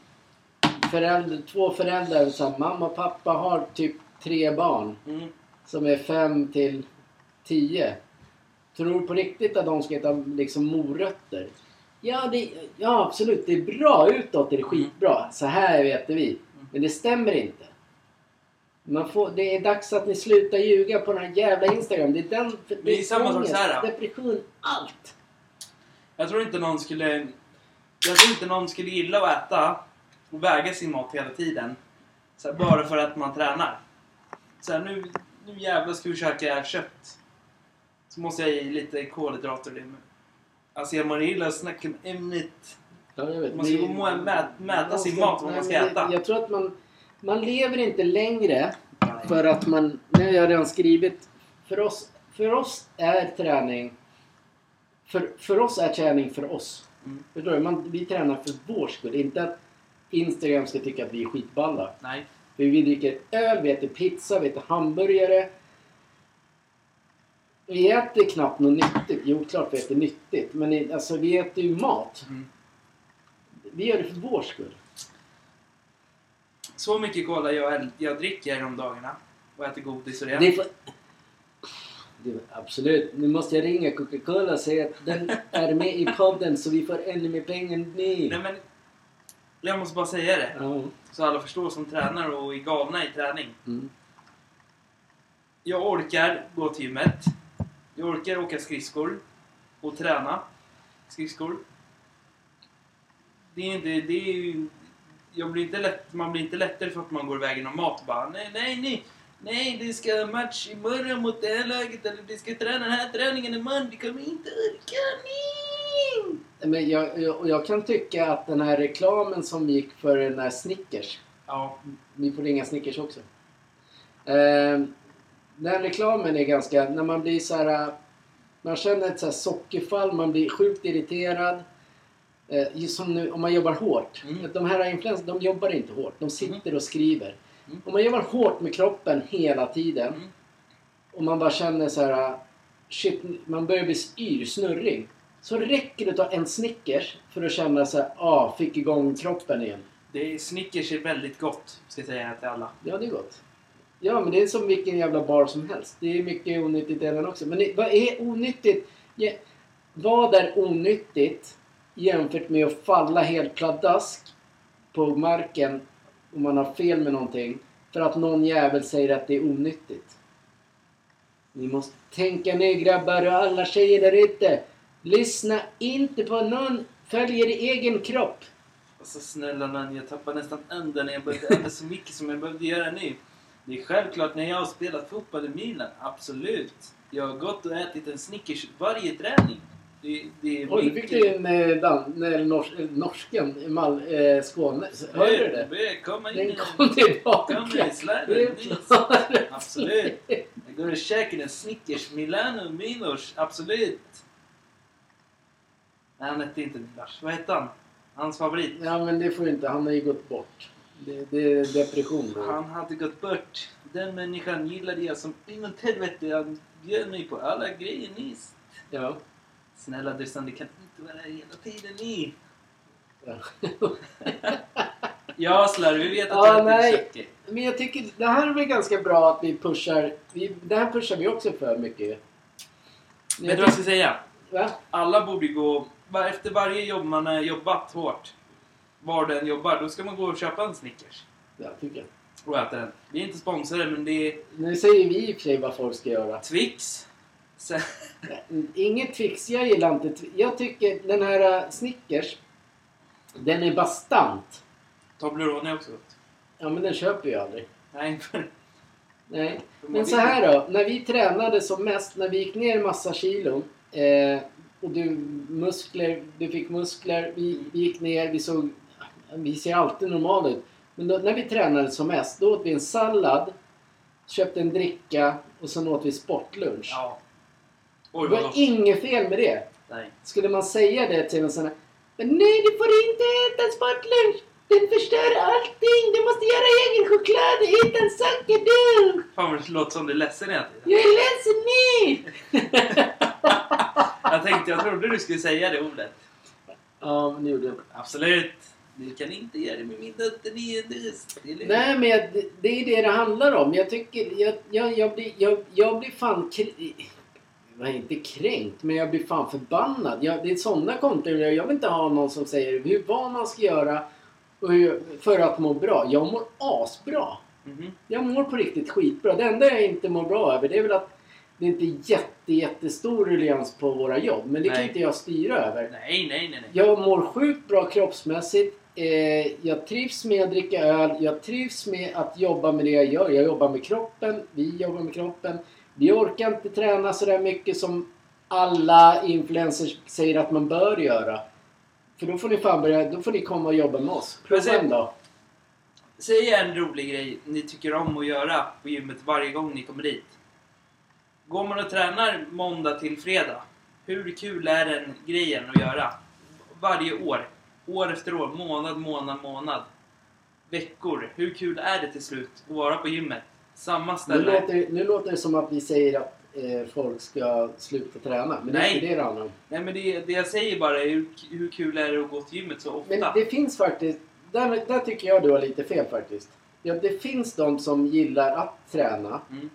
S1: Föräldrar, två föräldrar, så här, mamma och pappa har typ tre barn.
S2: Mm.
S1: Som är fem till tio. Tror du på riktigt att de ska äta liksom morötter? Ja, det, ja absolut. Det är bra utåt. Är det skitbra. Så här vet vi. Men det stämmer inte. Man får, det är dags att ni slutar ljuga på den här jävla Instagram. Det är den...
S2: Det är samma sak
S1: ångest,
S2: så här.
S1: Depression. Allt.
S2: Jag tror inte någon skulle... Jag tror inte någon skulle gilla att äta och väga sin mat hela tiden. Så här, bara för att man tränar. Så här, nu, nu jävlar ska vi käka kött. Så måste jag ge lite kolhydrater. och det. Alltså jag illa att snacka om ämnet.
S1: Ja.
S2: Man ska
S1: Det-
S2: gå och mäta
S1: man
S2: sin mat, vad man ska äta.
S1: Det, jag tror att man... Man lever inte längre för att man... Nu har jag redan skrivit. För oss, för oss är träning... För, för oss är träning för oss.
S2: Mm.
S1: Förstår du? Man, vi tränar för vår skull. Inte att Instagram ska tycka att vi är skitballa.
S2: Nej.
S1: För vi dricker öl, vi äter pizza, vi äter hamburgare. Vi äter knappt något nyttigt. Jo, klart vi äter nyttigt. Men alltså, vi äter ju mat.
S2: Mm.
S1: Vi gör det för vår skull.
S2: Så mycket cola jag, jag dricker om dagarna och äter godis och det.
S1: Är för... det, absolut. Nu måste jag ringa Coca-Cola och säga att den är med i podden så vi får ännu mer pengar än ni.
S2: Nej men, jag måste bara säga det.
S1: Ja.
S2: Så alla förstår som tränar och är galna i träning.
S1: Mm.
S2: Jag orkar gå till gymmet. Jag orkar åka skridskor och träna skridskor. Det är inte... Det är ju, jag blir inte lätt, man blir inte lättare för att man går iväg någon mat och bara nej, nej, nej. Nej, det ska match imorgon mot det här laget eller det ska träna den här träningen imorgon. Vi kommer inte orka. Nej!
S1: Men jag, jag, jag kan tycka att den här reklamen som gick för den här Snickers.
S2: Ja,
S1: Vi får ringa Snickers också. Eh, den reklamen är ganska... När man blir så här... Man känner ett så här sockerfall, man blir sjukt irriterad. Eh, som nu, om man jobbar hårt.
S2: Mm.
S1: De här influencerna, de jobbar inte hårt. De sitter och skriver.
S2: Mm.
S1: Om man jobbar hårt med kroppen hela tiden
S2: Mm.
S1: och man bara känner så här... Shit, man börjar bli yr, snurrig. Så räcker det att ta en Snickers för att känna så här, ah, fick igång kroppen igen.
S2: det är, Snickers är väldigt gott, ska jag säga till alla.
S1: Ja, det är gott. Ja, men det är som vilken jävla bar som helst. Det är mycket onyttigt i den också. Men det, vad är onyttigt? Ja, vad är onyttigt jämfört med att falla helt pladask på marken om man har fel med någonting för att någon jävel säger att det är onyttigt? Ni måste tänka nu grabbar och alla tjejer där ute. Lyssna inte på någon. Följ er egen kropp.
S2: Alltså snälla nån, jag tappade nästan andan när jag började äta så mycket som jag behövde göra nu. Det är självklart när jag har spelat fotboll i Milan, absolut. Jag har gått och ätit en Snickers varje träning. Det, det
S1: Oj, nu fick du en eh, dan, nej, nors, eh, norsken Mal, eh, Skåne. Hörde du det?
S2: det? In
S1: Den kom tillbaka.
S2: Kom Absolut. Jag går och käkar en Snickers Milano Milos, absolut. Nej, han hette inte Lars. Vad hette han? Hans favorit?
S1: Ja, men det får inte. Han har ju gått bort. Det, det är depression.
S2: Han hade gått bort. Den människan gillade jag som inåt helvete. Han bjöd mig på alla grejer nyss.
S1: Ja.
S2: Snälla Dusan, det kan inte vara här hela tiden ni. [laughs]
S1: ja.
S2: Slar, vi vet att
S1: Ja,
S2: du
S1: nej.
S2: köttcake.
S1: Men jag tycker det här är väl ganska bra att vi pushar. Vi, det här pushar vi också för mycket. Men
S2: Vet du vad jag ska säga?
S1: Va?
S2: Alla borde gå... Efter varje jobb man har jobbat hårt, var den jobbar, då ska man gå och köpa en Snickers.
S1: Ja, tycker jag.
S2: Och äta den. Vi är inte sponsrade, men det är
S1: Nu säger vi i och för sig vad folk ska göra.
S2: Twix. Sen,
S1: Inget fix. Jag gillar inte Twi- Jag tycker den här uh, Snickers. Den är bastant.
S2: Toblerone är också gott.
S1: Ja, men den köper jag aldrig.
S2: Nej.
S1: Nej. Men så här då. När vi tränade som mest, när vi gick ner massa kilon. Eh, och du, muskler, du fick muskler. Vi, vi gick ner, vi såg... Vi ser alltid normala ut. Men då, när vi tränade som mest, då åt vi en sallad, köpte en dricka och sen åt vi sportlunch.
S2: Ja.
S1: Det
S2: Oj, vad
S1: var inget fel med det.
S2: Nej.
S1: Skulle man säga det till en sån här... Men nej, du får inte äta sportlunch! Den förstör allting! Du måste göra egen choklad och äta en sockerdunk!
S2: Fan vad det låter som du är ledsen hela tiden.
S1: Jag är ledsen nu! [laughs]
S2: Jag tänkte, jag trodde du skulle säga det ordet.
S1: ja, men det gjorde jag.
S2: Absolut. Du kan inte göra det med min dotter, det är dust. Det.
S1: Nej, men jag, det- det är det det handlar om. Jag tycker... Jag, jag, jag, blir, jag, jag blir fan... kr- Är inte kränkt, men jag blir fan förbannad. Jag, det är sådana konton. Jag vill inte ha någon som säger hur, vad man ska göra för att må bra. Jag mår asbra.
S2: Mhm.
S1: Jag mår på riktigt skitbra. Det enda jag inte mår bra över det är väl att det inte är jätte, jättestor ruljans på våra jobb. Men det kan
S2: Nej.
S1: inte jag styra över.
S2: Nej, nej, nej. nej.
S1: Jag mår sjukt bra kroppsmässigt. Eh, jag trivs med att dricka öl. Jag trivs med att jobba med det jag gör. Jag jobbar med kroppen. Vi jobbar med kroppen. Vi orkar inte träna så där mycket som alla influencers säger att man bör göra. För då får ni fan börja, då får ni komma och jobba med oss. Prova en dag.
S2: Säg en rolig grej ni tycker om att göra på gymmet varje gång ni kommer dit. Går man och tränar måndag till fredag, hur kul är den grejen att göra? Varje år. År efter år, månad, månad, månad. Veckor. Hur kul är det till slut att vara på gymmet? Samma
S1: Nu
S2: ställe.
S1: låter, nu låter det som att vi säger att eh, folk ska sluta träna. Men det är
S2: Nej.
S1: inte det det handlar om.
S2: Nej men det, det jag säger bara är hur, hur kul är det att gå till gymmet så ofta?
S1: Men det finns faktiskt... Där, där tycker jag du har lite fel faktiskt. Ja, det finns de som gillar att träna.
S2: Mm.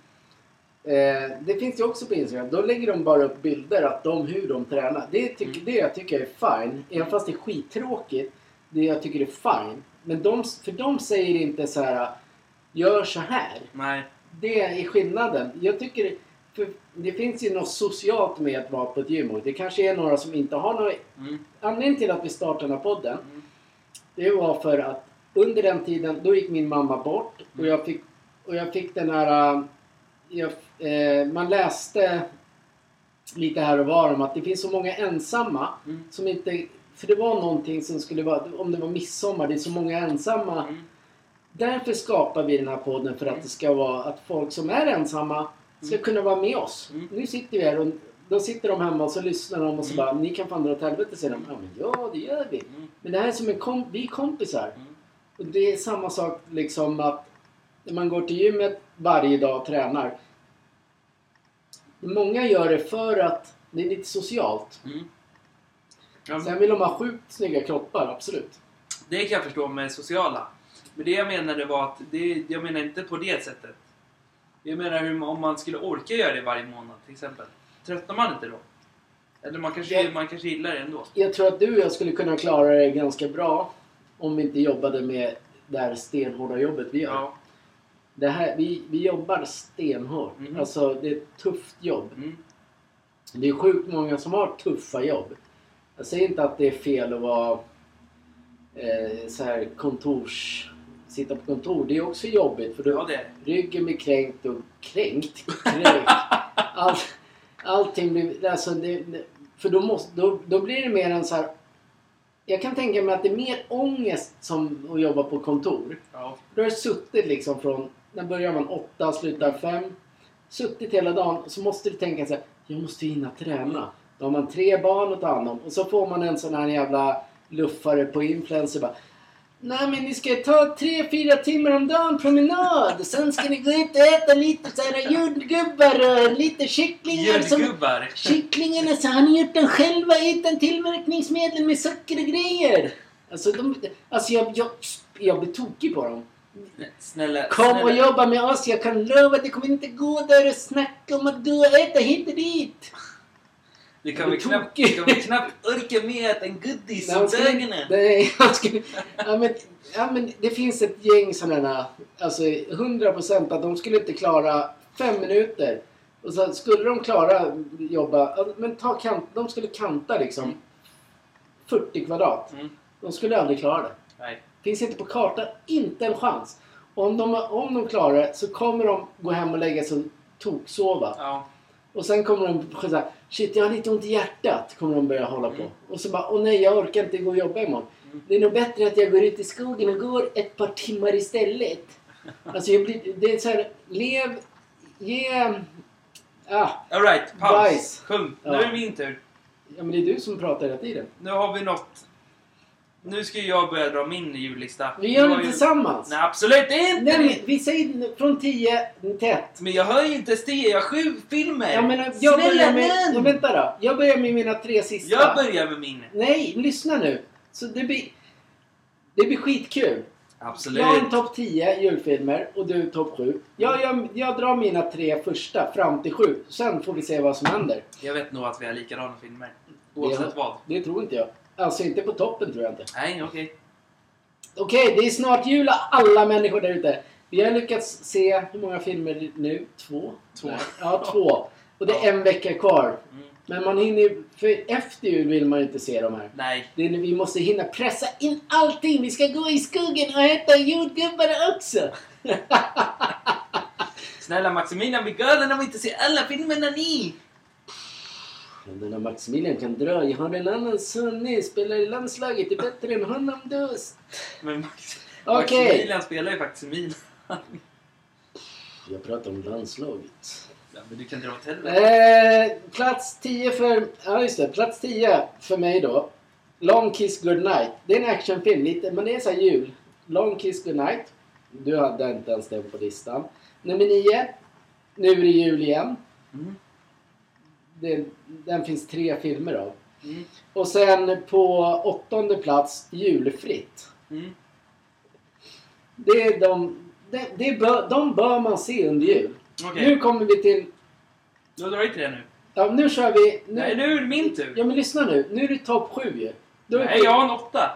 S1: Eh, det finns ju också på Instagram. Då lägger de bara upp bilder att de, hur de tränar. Det, tycker,
S2: Mm.
S1: det jag tycker är fine. Även fast det är skittråkigt. Det jag tycker är fine. Men de, för de säger inte så här. Gör så här.
S2: Nej.
S1: Det är skillnaden. Jag tycker... För det finns ju något socialt med att vara på ett gym. Och det kanske är några som inte har något...
S2: Mm.
S1: Anledningen till att vi startade den här podden.
S2: Mm.
S1: Det var för att under den tiden, då gick min mamma bort och jag fick, och jag fick den här... äh, Jag, eh, man läste lite här och var om att det finns så många ensamma
S2: Mm.
S1: som inte... För det var någonting som skulle vara, om det var midsommar, det är så många ensamma.
S2: Mm.
S1: Därför skapar vi den här podden för att det ska vara att folk som är ensamma ska
S2: Mm.
S1: kunna vara med oss.
S2: Mm.
S1: Nu sitter vi här och då sitter de hemma och så lyssnar de och så
S2: Mm.
S1: bara ni kan fan dra åt helvete säger de. Ja men ja det gör vi. Men det här är som en kom- vi är kompisar. Och det är samma sak liksom att när man går till gymmet varje dag och tränar. Många gör det för att det är lite socialt.
S2: Mm. Ja,
S1: Sen vill de ha sjukt snygga kroppar, absolut.
S2: Det kan jag förstå med sociala. Men det jag menade var att, det, jag menar inte på det sättet. Jag menar hur, om man skulle orka göra det varje månad till exempel. Tröttnar man inte då? Eller man kanske,
S1: Ja.
S2: man kanske gillar det ändå.
S1: Jag tror att du och jag skulle kunna klara det ganska bra om vi inte jobbade med det här stenhårda jobbet vi gör.
S2: Ja.
S1: Det här, vi, vi jobbar stenhårt.
S2: Mhm.
S1: Alltså det är ett tufft jobb.
S2: Mm.
S1: Det är sjukt många som har tuffa jobb. Jag säger inte att det är fel att vara eh, så här kontors... Sitta på kontor. Det är också jobbigt för då,
S2: ja, det
S1: ryggen blir kränkt och kränkt. kränkt. [laughs] All, allting blir... Alltså det, för då, måste, då, då blir det mer en så här... Jag kan tänka mig att det är mer ångest som att jobba på kontor.
S2: Ja.
S1: Då har du suttit liksom från... När börjar man? Åtta, slutar fem. Suttit hela dagen och så måste du tänka så här. Jag måste hinna träna. Då har man tre barn att ta hand om. Och så får man en sån här jävla luffare på influencer bara. Nej men ni ska ta tre, fyra timmar om dagen promenad. Sen ska ni gå ut och äta lite så här jordgubbar och lite kycklingar. Som,
S2: Julgubbar!
S1: kycklingarna så har ni gjort den själva utan tillverkningsmedel med socker och grejer. Alltså, de, alltså jag, jag, jag blir tokig på dem.
S2: Snälla,
S1: Kom
S2: snälla.
S1: och jobba med oss. Jag kan lova att det kommer inte gå där och snacka om att gå och äta hit och dit.
S2: Du kan väl knappt,
S1: tokig.
S2: du kan väl knappt orka med att en goodis?
S1: Nej, han [laughs] skulle... Ja men, ja, men det finns ett gäng sådana, alltså 100% att de skulle inte klara fem minuter. Och så skulle de klara jobba, men ta kant, de skulle kanta liksom
S2: Mm.
S1: 40 kvadrat.
S2: Mm.
S1: De skulle aldrig klara det.
S2: Nej.
S1: Finns inte på kartan, inte en chans. Om de, om de klarar det så kommer de gå hem och lägga sig och toksova.
S2: Ja.
S1: Och sen kommer de säga Shit, jag har lite ont i hjärtat. Kommer de börja hålla på.
S2: Mm.
S1: Och så bara, åh nej, jag orkar inte gå och jobba imorgon.
S2: Mm.
S1: Det är nog bättre att jag går ut i skogen och går ett par timmar istället. [laughs] Alltså jag blir, det är så här, lev, ge... Ah,
S2: Alright, paus.
S1: Bajs.
S2: Sjung. Nu är det min tur.
S1: ja men det är du som pratar hela tiden.
S2: Nu har vi nått... Nu ska jag börja dra min jullista.
S1: Vi gör det
S2: ju-
S1: tillsammans.
S2: Nej, absolut inte!
S1: Nej, men vi säger från 10 till 1.
S2: Men jag hör ju inte Stig, jag har sju filmer!
S1: Jag menar, jag börjar med... Ja, vänta då. Jag börjar med mina tre sista.
S2: Jag börjar med min.
S1: Nej, lyssna nu. Så det blir... Det blir skitkul.
S2: Absolut.
S1: Jag har en topp 10 julfilmer och du topp 7. Jag, jag, jag drar mina tre första fram till 7. Sen får vi se vad som händer.
S2: Jag vet nog att vi har likadana filmer. Oavsett
S1: Det-
S2: vad.
S1: Det tror inte jag. Alltså inte på toppen tror jag inte.
S2: Nej, okej.
S1: Okej, det är snart jul alla människor där ute. Vi har lyckats se hur många filmer nu? Två?
S2: Två.
S1: Ja, två. Och det är en vecka kvar.
S2: Mm.
S1: Men man hinner ju... För efter jul vill man ju inte se de här.
S2: Nej.
S1: Det vi måste hinna pressa in allting. Vi ska gå i skogen och äta jordgubbar också. [laughs]
S2: Snälla Maximilian, blir galen om vi inte ser alla filmerna ni!
S1: Den där Maximilian kan dra. Jag har en annan son. Spelar i landslaget. Det är bättre än honom då.
S2: Men Max...
S1: Okej.
S2: Maximilian spelar ju faktiskt Milan.
S1: Jag pratar om landslaget.
S2: Ja, men du kan dra åt helvete.
S1: Eh, plats 10 för... Ja, just det. Plats 10 för mig då. Long Kiss Goodnight. Det är en actionfilm, lite, men det är så här jul. Long Kiss Goodnight. Du hade inte ens den på listan. Nummer 9. Nu är det jul igen.
S2: Mm.
S1: Det, den finns tre filmer av.
S2: Mm.
S1: Och sen på åttonde plats, Julfritt.
S2: Mm.
S1: Det är de... Det, det bör, de bör man se under jul.
S2: Okej,
S1: Nu kommer vi till...
S2: drar vi till det nu.
S1: Ja, nu kör vi... Nu,
S2: Nej, nu är det min tur.
S1: Ja, men lyssna nu. Nu är det topp sju ju.
S2: Nej,
S1: det-
S2: jag har en åtta.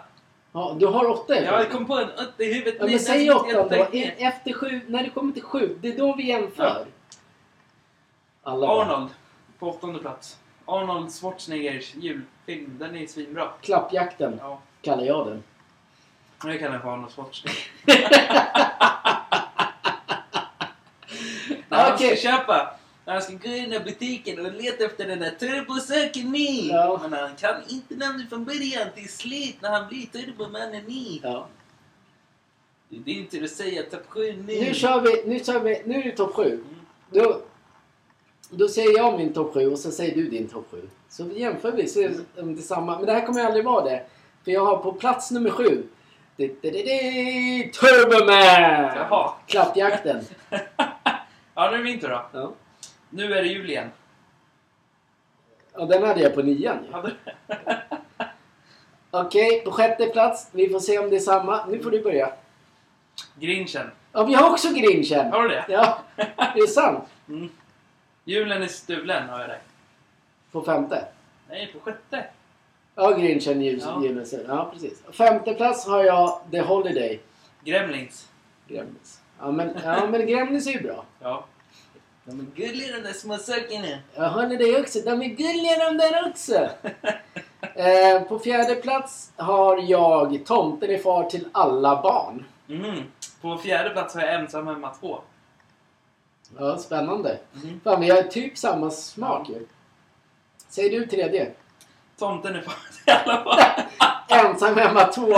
S1: Ja, du har åtta i
S2: Jag kom på en åtta i huvudet.
S1: Ja, men säg
S2: jag
S1: då. E- Efter sju, när det kommer till sju, det är då vi jämför.
S2: Ja.
S1: Alla
S2: Arnold, på åttonde plats. Arnold Schwarzeneggers julfilm. Den är svinbra.
S1: Klappjakten
S2: Ja,
S1: kallar jag den.
S2: jag kallar den för Arnold Schwarzenegger. [laughs] När han
S1: Okej.
S2: ska köpa, när han ska gå in i butiken och leta efter den där Turbosäken ni.
S1: Ja.
S2: Men han kan inte namnet från början till slut när han blir Turbomannen ni.
S1: Ja.
S2: Det är din tur att säga topp sju nu.
S1: Nu kör vi, nu kör vi, nu är det topp sju.
S2: Mm.
S1: Då, då säger jag min topp sju och så säger du din topp sju. Så jämför vi, så om det är samma. Men det här kommer aldrig vara det. För jag har på plats nummer sju. Di- di- di- di- Turboman!
S2: Jaha.
S1: Klappjakten. [laughs]
S2: Ja, nu är det min tur då.
S1: Ja.
S2: Nu är det jul igen.
S1: ja, den hade jag på nian ju.
S2: Hade- [laughs]
S1: Okej, på sjätte plats. Vi får se om det är samma. Nu får du börja.
S2: Grinchen.
S1: Ja, vi har också Grinchen.
S2: Har du det?
S1: Ja, det är sant.
S2: Mm. Julen är stulen har jag räknat.
S1: På femte.
S2: Nej, på sjätte.
S1: Ja, Grinchen, jul,
S2: Ja.
S1: julen. Ja, precis. Femte plats har jag The Holiday.
S2: Gremlins.
S1: Gremlins. Ja, men, ja, men Gremlins är ju bra.
S2: Ja. De är gulliga de där små sakerna.
S1: Jag hörde det också. De är gulliga de där också. [laughs] eh, på fjärde plats har jag Tomten är far till alla barn.
S2: Mm. På fjärde plats har jag Ensam hemma 2.
S1: Ja, spännande.
S2: Mm.
S1: Fan, vi har typ samma smak ju. Säger du tredje?
S2: Tomten är far till alla barn. [laughs]
S1: Ensam hemma två. [laughs]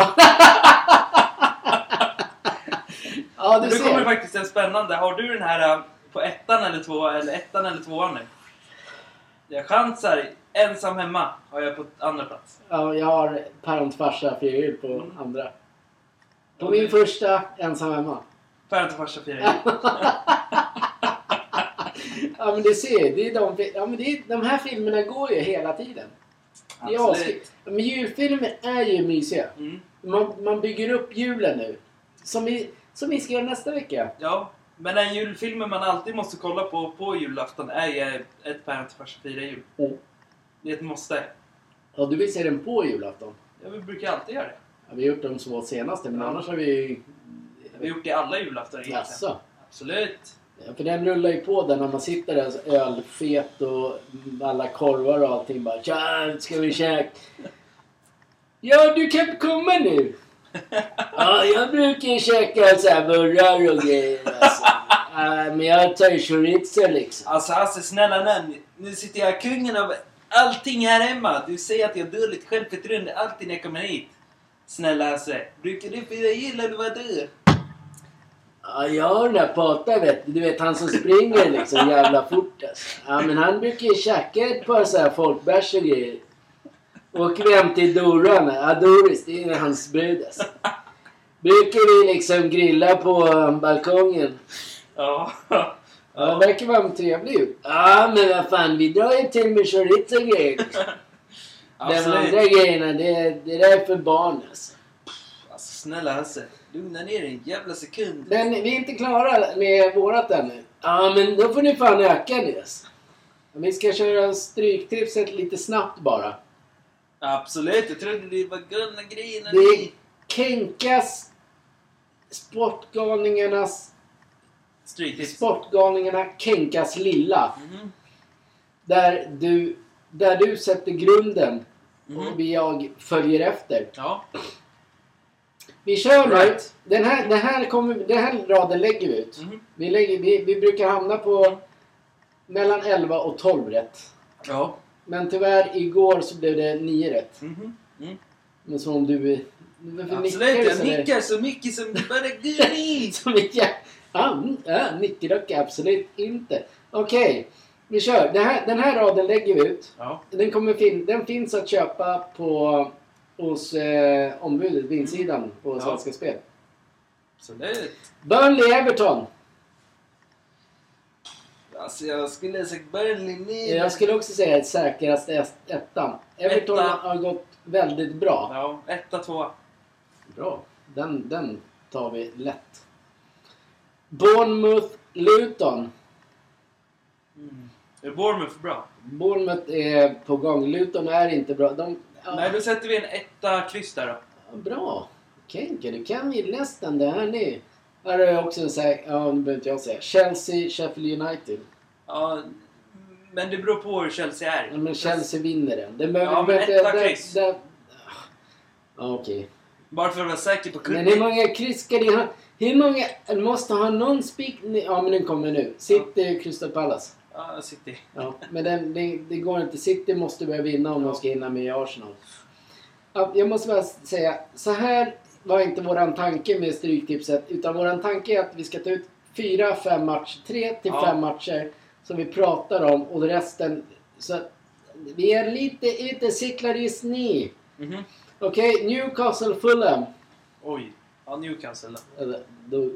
S1: ja, du
S2: Nu kommer
S1: ser.
S2: faktiskt en spännande. Har du den här äh, på ettan eller tvåan eller ettan eller tvåan nu? Jag chansar. Ensam hemma har jag på andra plats.
S1: Ja, jag har Pärons farsa firar jul på
S2: Mm.
S1: andra. På min första, ensam hemma.
S2: Päron till farsa firar jul. [laughs]
S1: Ja men du ser, det är de, ja, men det är, de här filmerna går ju hela tiden. Det är
S2: Absolut.
S1: askul. Men julfilmer är ju mysiga.
S2: Mm.
S1: Man, man bygger upp julen nu. Som vi, som vi ska göra nästa vecka.
S2: Ja, men en julfilm man alltid måste kolla på på julafton är ju ett Päron till farsa firar jul.
S1: Mm.
S2: Det är ett måste.
S1: Ja, du vill se den på julafton?
S2: Ja, vi brukar alltid göra det.
S1: Ja, vi har gjort de två senaste, men annars har vi...
S2: Vi har gjort det alla julafton egentligen.
S1: Jaså?
S2: Absolut.
S1: För den rullar ju på där när man sitter där så ölfet och alla korvar och allting bara Tja, ska vi käka? Ja, du kan komma nu! [laughs] Ja, jag brukar ju käka så här burgare och grejer alltså. Men jag tar ju chorizo liksom.
S2: Alltså Hasse, snälla nån. Nu sitter jag kungen av allting här hemma. Du säger att jag har dåligt självförtroende alltid när jag kommer hit. Snälla Hasse, brukar du fira jul eller vad du?
S1: Ja, jag har den där Pata vet du. Du vet han som springer liksom jävla fort alltså. Ja men han brukar ju tjacka ett par så här folkbärs och grejer. Åker vi hem till Doran, ja Doris, det är hans brud alltså. Brukar vi liksom grilla på balkongen.
S2: Ja.
S1: Ja, verkar vara en trevlig ut. Ja men vad fan, vi drar ju till med chorizo och grejer. De andra grejerna, det, det där är för barn alltså.
S2: Alltså snälla Hasse, lugna ner dig en jävla sekund.
S1: Men vi är inte klara med vårat ännu. Ja, men då får ni fan öka alltså. Vi ska köra stryktipset lite snabbt bara.
S2: Absolut, jag trodde det var gröna grejerna.
S1: Det är Kenkas Sportgalningarnas
S2: Stryktips.
S1: Sportgalningarna Kenkas lilla.
S2: Mhm.
S1: Där du, där du sätter grunden
S2: Mhm.
S1: och jag följer efter.
S2: Ja.
S1: Vi kör nu.
S2: Right.
S1: Den här, den här, kommer, den här raden lägger vi ut.
S2: Mhm.
S1: Vi, lägger, vi, vi brukar hamna på mellan 11 och 12 rätt.
S2: Ja.
S1: Men tyvärr, igår så blev det 9 rätt.
S2: Mhm. Mm.
S1: Men som om du...
S2: Absolut, jag nickar så mycket som bara går.
S1: Som ett Ja, mm, nickedocka, absolut inte. Okej, vi kör. Den här, den här raden lägger vi ut.
S2: Ja.
S1: Den, kommer fin- den finns att köpa på hos eh, ombudet, vinsidan på
S2: Ja.
S1: Svenska Spel.
S2: Absolut.
S1: Burnley-Everton.
S2: Alltså jag skulle sagt Burnley ner.
S1: Jag skulle också säga ett säkraste ett- ettan. Everton
S2: Etta.
S1: har gått väldigt bra.
S2: Ja, etta, tvåa.
S1: Bra. Den, den tar vi lätt. Bournemouth-Luton.
S2: Mm. Är Bournemouth bra?
S1: Bournemouth är på gång. Luton är inte bra. De, ja,
S2: Nej, då sätter vi en etta kryss där då.
S1: Bra. Kenke, du kan ju nästan det här nu. Här har jag också en säker... Ja, nu behöver inte jag säga. Chelsea, Sheffield United.
S2: Ja, men det beror på hur Chelsea är.
S1: Ja, men Chelsea vinner den. Det behöver,
S2: Ja, men etta kryss.
S1: Ja, okej.
S2: Bara för att vara säker på
S1: Men hur många kryss ska det ha? Hur många... Måste ha någon spik... Ja, men den kommer nu. City, Crystal Palace.
S2: Ja, City.
S1: Ja, men den, det, det går inte. City måste börja vinna om de ska hinna med Arsenal. Ja, jag måste bara säga, så här var inte våran tanke med Stryktipset. Utan våran tanke är att vi ska ta ut fyra, fem matcher, tre till
S2: Ja.
S1: fem matcher som vi pratar om och resten... Så vi är lite ute cyklar i snö.
S2: Mhm.
S1: Okej, Newcastle Fulham.
S2: Oj. Ja, Newcastle då-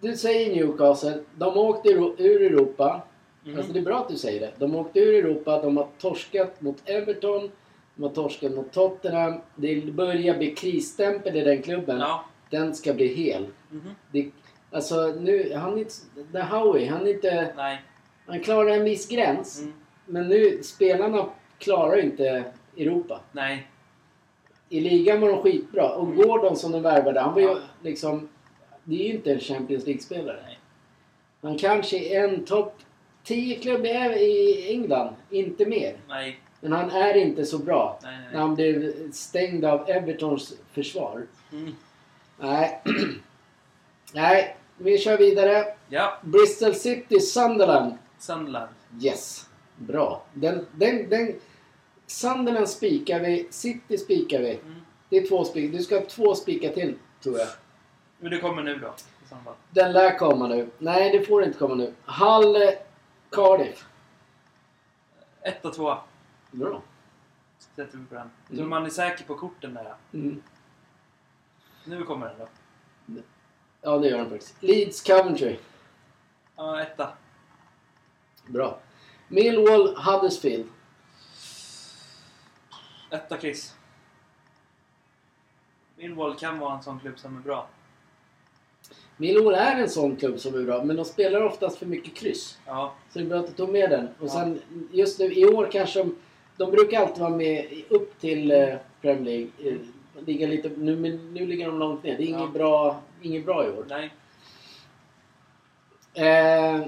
S1: Du säger Newcastle. De åkte ur Europa.
S2: Mhm.
S1: Alltså det är bra att du säger det. De åkte ur Europa, de har torskat mot Everton, de har torskat mot Tottenham. Det börjar bli krisstämpel i den klubben.
S2: Ja.
S1: Den ska bli hel.
S2: Mhm.
S1: Det, alltså nu, han är inte... Howie, han är inte...
S2: Nej.
S1: Han klarar en viss gräns.
S2: Mm.
S1: Men nu, spelarna klarar inte Europa.
S2: Nej.
S1: I ligan var de skitbra. Och
S2: Mm.
S1: Gordon som de värvade, han var ju
S2: Ja.
S1: liksom... Det är ju inte en Champions League-spelare. Han kanske är en topp 10-klubb i i England, inte mer.
S2: Nej.
S1: Men han är inte så bra.
S2: Nej, nej,
S1: När han blev stängd av Evertons försvar.
S2: Mm.
S1: Nej. [clears throat] Nej, vi kör vidare.
S2: Ja.
S1: Bristol City, Sunderland.
S2: Sunderland.
S1: Yes. Bra. Den, den, den, Sunderland spikar vi, City spikar vi.
S2: Mm.
S1: Det är två spik. Du ska ha två spikar till, tror jag.
S2: Men det kommer nu då. I.
S1: Den lär komma nu. Nej, det får inte komma nu. Hull, Cardiff.
S2: Etta, tvåa.
S1: Bra.
S2: Sätter vi på den. Så
S1: Mm.
S2: man är säker på korten där.
S1: Mm.
S2: Nu kommer den då.
S1: Ja, det gör den faktiskt. Leeds, Coventry.
S2: Ja, etta.
S1: Bra. Millwall, Huddersfield.
S2: Etta kryss. Millwall kan vara en sån klubb som är bra.
S1: Millwall är en sån klubb som är bra, men de spelar oftast för mycket kryss.
S2: Ja.
S1: Så det är bra att du tog med den. Och sen just nu i år kanske de... De brukar alltid vara med upp till eh, Premier League. Eh, ligga lite, nu, men nu ligger de långt ner. Det är inget,
S2: Ja.
S1: bra, inget bra i år.
S2: Nej.
S1: Eh,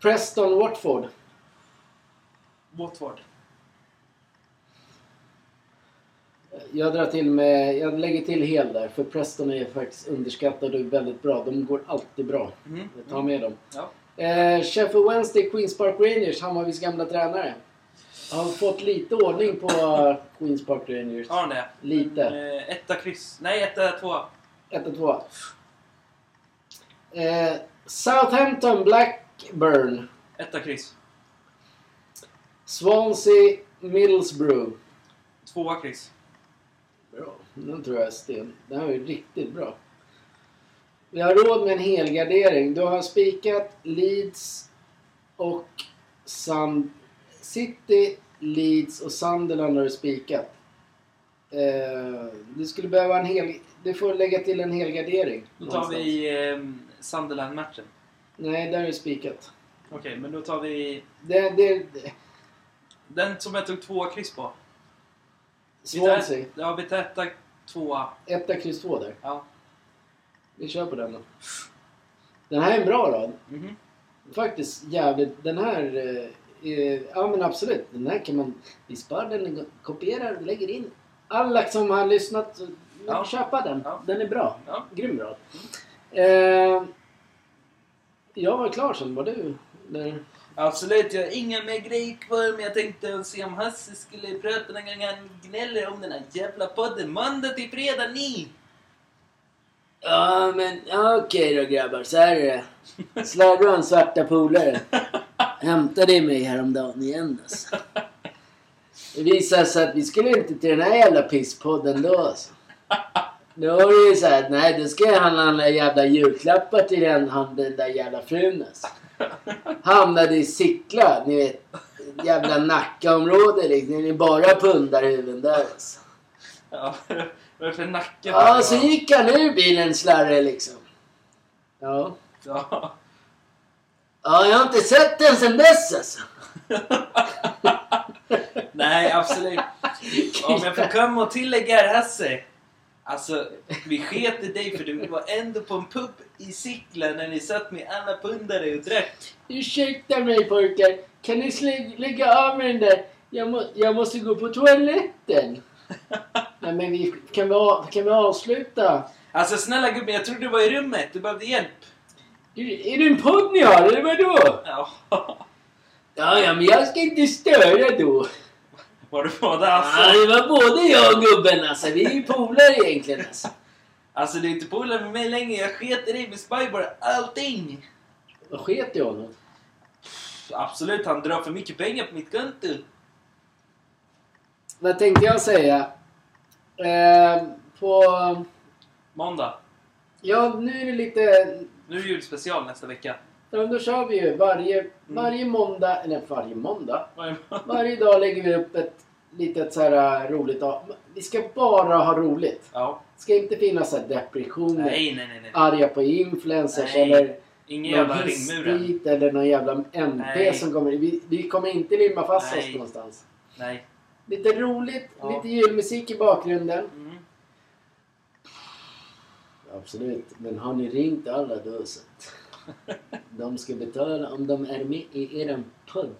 S1: Preston, Watford.
S2: Watford.
S1: Jag drar till med... Jag lägger till hel där. För Preston är faktiskt underskattad och väldigt bra. De går alltid bra.
S2: Mhm.
S1: Ta med dem.
S2: Ja.
S1: Eh, Sheffield Wednesday, Queens Park Rangers. Visst gamla tränare. har fått lite ordning på Queens Park Rangers.
S2: Har han det?
S1: Lite.
S2: Mm, eh, etta kryss. Nej, etta två.
S1: 1 och 2. Eh, Southampton Blackburn.
S2: Etta kryss.
S1: Swansea Middlesbrough.
S2: Tvåa kryss.
S1: Den tror jag är sten. Den här är ju riktigt bra. Vi har råd med en helgardering. Du har spikat Leeds och Sun... City, Leeds och Sunderland har du spikat. Eh, du skulle behöva en hel... Du får lägga till en helgardering.
S2: Då tar
S1: någonstans.
S2: vi eh, Sunderland-matchen.
S1: Nej, där är det spikat.
S2: Okej, men då tar vi
S1: Det, det, det.
S2: den som jag tog tvåa kryss på.
S1: Swansea.
S2: Ja, vi tar etta, tvåa.
S1: Etta, kryss två där.
S2: Ja.
S1: Vi kör på den då. Den här är en bra rad.
S2: Mhm.
S1: Faktiskt jävligt. Den här... Eh, eh, ja men absolut. Den här kan man... Vi sparar den, kopierar lägger in. Alla som har lyssnat,
S2: Ja.
S1: köpa den.
S2: Ja.
S1: Den är bra.
S2: Ja.
S1: Grym rad. Eh, jag var klar sen. Var du? Eller?
S2: Absolut, jag har inga mer grejer kvar men jag tänkte se om Hasse skulle prata någon gång han gnäller om den här jävla podden. Måndag till fredag ni!
S1: Ja men okej okej då grabbar. Så här är det. Sladdar svarta polare. Hämtade mig häromdagen igen alltså. Det visade sig att vi skulle inte till den här jävla pisspodden då alltså. Då var det ju såhär, nej då ska jag handla jävla julklappar till den, han, den där jävla frun alltså. Hamnade i Sickla, ni vet. Jävla Nackaområde liksom. Det är bara pundarhuvuden där alltså.
S2: Ja, [laughs] varför nacken?
S1: Ja, så gick han ur bilen slarre liksom. Ja.
S2: Ja.
S1: Ja, jag har inte sett den sen dess alltså. [laughs]
S2: Nej, absolut. Om jag får komma och tillägga här Hasse. Alltså, vi sket i dig för du var ändå på en pub i Sickla när ni satt med alla pundare och drack.
S1: Ursäkta mig pojkar. Kan ni slä- lägga av med den där? Jag, må, jag måste gå på toaletten. [laughs] Nej men vi, kan, vi, a- kan vi avsluta?
S2: Alltså snälla gubben, jag trodde du var i rummet. Du behövde hjälp.
S1: Är det en podd ni har eller vadå?
S2: Ja.
S1: Ja, ja men jag ska inte störa då.
S2: Var du både
S1: Ja,
S2: alltså?
S1: det var både jag och gubben alltså. Vi är ju polare egentligen alltså.
S2: Alltså du är inte polare med mig längre. Jag sket i dig med Spybar. Allting.
S1: Vad sket i honom?
S2: Absolut, han drar för mycket pengar på mitt konto.
S1: Vad tänkte jag säga? Eh, på...
S2: Måndag.
S1: Ja, nu är det lite...
S2: Nu är det julspecial nästa vecka.
S1: Ja, men då kör vi ju varje, varje måndag, eller varje måndag. Varje dag lägger vi upp ett litet så här äh, roligt av. Vi ska bara ha roligt.
S2: Ja.
S1: Det ska inte finnas så här depressioner,
S2: Nej, nej, nej. nej.
S1: arga på influencers
S2: Nej,
S1: eller
S2: Ingen
S1: någon
S2: jävla ringmuren.
S1: eller någon jävla MP som kommer. Vi, vi kommer inte limma fast
S2: Nej.
S1: oss någonstans.
S2: Nej.
S1: Lite roligt,
S2: Ja.
S1: lite julmusik i bakgrunden.
S2: Mm.
S1: Absolut, men har ni ringt alla då så de ska betala om de är med i eran podd?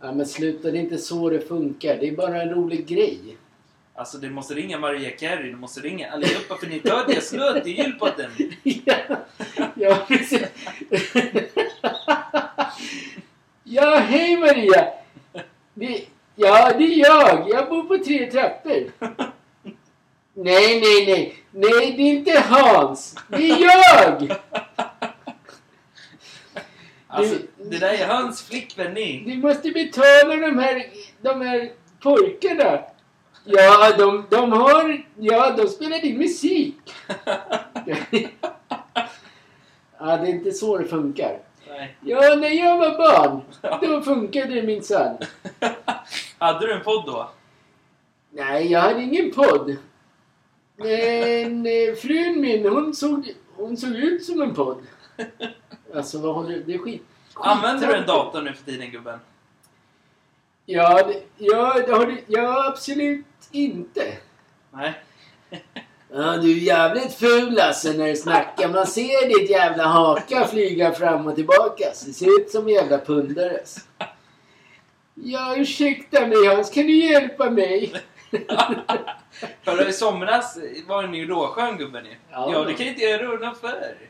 S1: Ja men sluta, det är inte så det funkar. Det är bara en rolig grej.
S2: Alltså du måste ringa Maria Carey, du måste ringa allihopa för ni tar deras låt i julpodden. [laughs]
S1: ja, ja, precis. ja, hej Maria! Det, ja, det är jag. Jag bor på tre trappor. Nej, nej, nej. Nej, det är inte Hans. Det är jag!
S2: Alltså,
S1: Du-
S2: det där är hans flickvän ni.
S1: Du måste betala de här, de här pojkarna. Ja, de, de har... Ja, de spelar din musik. [laughs] ja, det är inte så det funkar.
S2: Nej.
S1: Ja, när jag var barn, då funkade det minsann. [laughs]
S2: Hade du en podd då?
S1: Nej, jag hade ingen podd. Men eh, frun min, hon såg, hon såg ut som en podd. [laughs] Alltså, vad håller Det är skit.
S2: Använder du en dator nu för tiden gubben?
S1: Ja, det, ja, det har du, ja, absolut inte.
S2: Nej.
S1: Ja, du är jävligt ful alltså när du snackar. Man ser ditt jävla haka flyga fram och tillbaka. Så det ser ut som en jävla pundare. Alltså. Ja, ursäkta mig Hans. Kan du hjälpa mig?
S2: För i somras var ni ju råskön gubben ju.
S1: Ja.
S2: Ja, det kan jag inte göra någon för.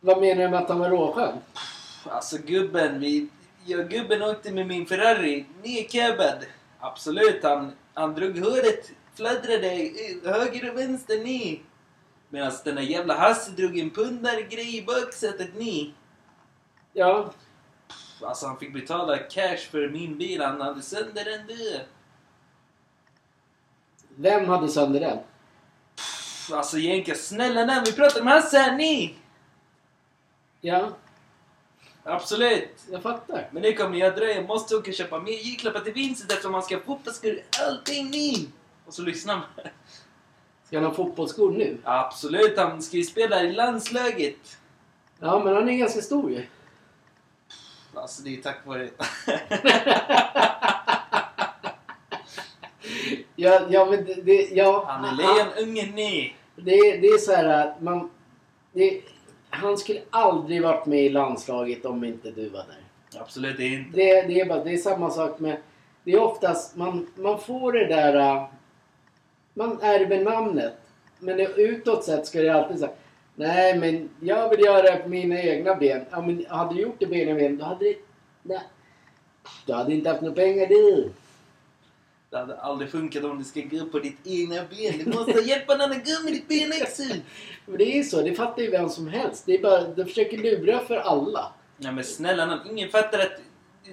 S1: Vad menar du med att han var råskön?
S2: Alltså gubben, vi Ja, gubben åkte med min Ferrari nedcabbad. Absolut, han, han drog håret, fladdrade höger och vänster ner. Medan den där jävla Hasse drog en pundargrej i baksätet ner.
S1: Ja,
S2: Alltså han fick betala cash för min bil, han hade sönder den där.
S1: vem hade sönder den?
S2: Alltså Jenka, snälla när vi pratar om Hasse här, ni!
S1: Ja,
S2: Absolut!
S1: jag fattar.
S2: Men nu kommer jag dröja, måste åka och köpa mer julklappar till Vincent eftersom han ska ha fotbollsskor, allting ni! Och så lyssnar man.
S1: Ska han ha fotbollsskor nu?
S2: Absolut, han ska ju spela i landslaget.
S1: Ja, men han är ganska stor ju.
S2: Alltså det är tack vare... [laughs]
S1: Ja, ja men det, det ja.
S2: Han är lejonungen ni!
S1: Det, det är så här att man... Det, han skulle aldrig varit med i landslaget om inte du var där.
S2: Absolut, inte...
S1: Det, det, är, bara, det är samma sak med... Det är oftast... Man, man får det där... äh, Man ärver namnet. Men det, utåt sett ska det alltid säga Nej, men jag vill göra det på mina egna ben. Ja, men hade du gjort det på egna ben, då hade det... Nej. Du hade inte haft några pengar du.
S2: Det hade aldrig funkat om du ska gå på ditt egna ben. Du måste hjälpa någon att gå med ditt ben!
S1: Men det är ju så, det fattar ju vem som helst. Det är bara, de försöker lura för alla.
S2: Nej men snälla nån, ingen fattar att...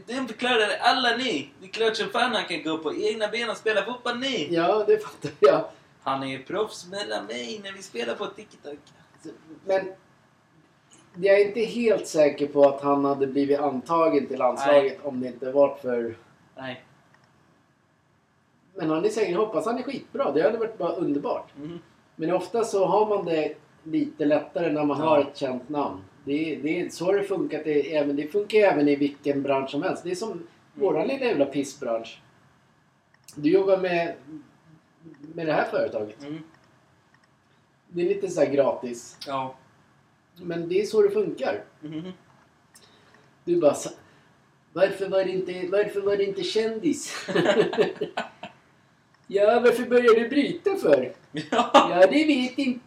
S2: Den förklarar alla ni! Det är klart som fan han kan gå på egna ben och spela fotboll ni!
S1: Ja, det fattar jag.
S2: Han är ju proffs mellan mig när vi spelar på TikTok.
S1: Men jag är inte helt säker på att han hade blivit antagen till landslaget om det inte varit för...
S2: Nej.
S1: Men han är säkert, hoppas han är skitbra. Det hade varit bara underbart.
S2: Mm.
S1: Men ofta så har man det lite lättare när man
S2: Ja.
S1: har ett känt namn. Det, det så har det funkat. Det, även, det funkar även i vilken bransch som helst. Det är som våran lilla jävla pissbransch. Du jobbar med, med det här företaget.
S2: Mm.
S1: Det är lite så här gratis.
S2: Ja.
S1: Men det är så det funkar.
S2: Mhm.
S1: Du bara varför var det inte, varför var det inte kändis? [laughs] ja, varför började du bryta för?
S2: Ja.
S1: Ja, det vet inte...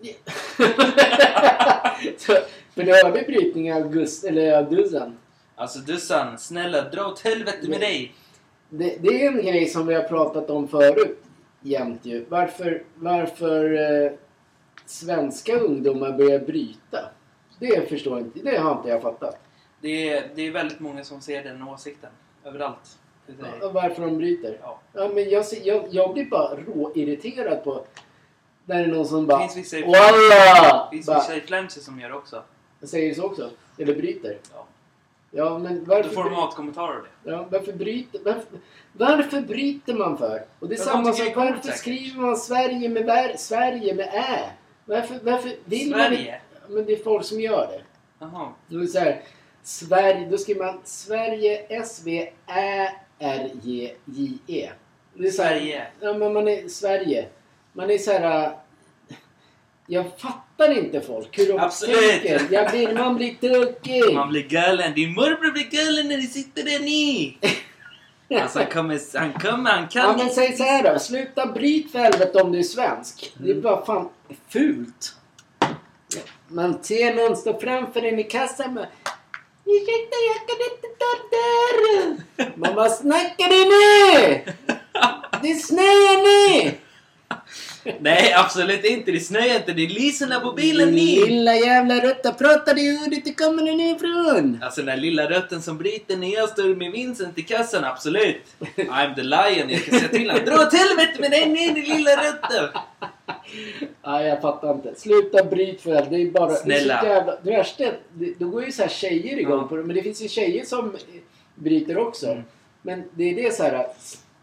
S1: [laughs] så, för du hörde brytningen av Gust, eller av Duzan.
S2: Alltså Dussan, snälla dra åt helvete med dig!
S1: Det, det är en grej som vi har pratat om förut jämt ju. Varför, varför eh, svenska ungdomar börjar bryta. Det förstår jag inte. Det har inte jag fattat.
S2: Det är, det är väldigt många som ser den åsikten. Överallt. Det.
S1: Ja, Varför de bryter.
S2: Ja.
S1: Ja, men jag, jag, jag blir bara råirriterad på när det är någon som
S2: Det
S1: bara
S2: finns vissa
S1: Walla!
S2: det finns
S1: Bara,
S2: vissa influencers som gör det också.
S1: säger så också. Eller bryter.
S2: Ja.
S1: Ja, men
S2: Då
S1: varför,
S2: får de hatkommentarer det.
S1: ja, varför, bryter, varför, varför bryter man för? Och det är samma sak,
S2: det
S1: varför
S2: säkert.
S1: skriver man Sverige med, vär, Sverige med Ä? Varför, varför vill man inte?
S2: Sverige?
S1: Men det är folk som gör det.
S2: Jaha.
S1: Då är det så här, Sverige, då skriver man Sverige S-V-Ä-R-J-J-E. Det är så här-
S2: Sverige.
S1: Ja, men man är Sverige. Man är så här... äh, Jag fattar inte folk hur de
S2: Absolut.
S1: tänker. Jag blir, man blir tokig.
S2: Man blir galen. Din morbror blir galen när du sitter där ni! [laughs] Alltså han kommer, han kommer, han kan
S1: Ja men säg så här då. Sluta bryt för helvete om du är svensk. Det är
S2: Mm.
S1: bara fan fult. Man ser någon stå framför en i kassan med Ursäkta jag kan inte ta. Man bara snackar du nu? Det snöar nu.
S2: Nej absolut inte, det snöar inte. Det är lyserna på bilen ni!
S1: Lilla jävla rötta. Pratar du hur det kommer den ifrån?
S2: Alltså den där lilla rötten som bryter när jag står med Vincent i kassan, absolut. I'm the lion, jag kan säga till honom. Dra åt helvete med dig ner din lilla rötte!
S1: Nej, jag fattar inte. Sluta bryt för helvete. Det är bara...
S2: Snälla.
S1: Det, är jävla, det värsta är att det, då går ju så här tjejer igång
S2: Ja.
S1: på det. Men det finns ju tjejer som bryter också.
S2: Mm.
S1: Men det är det så här...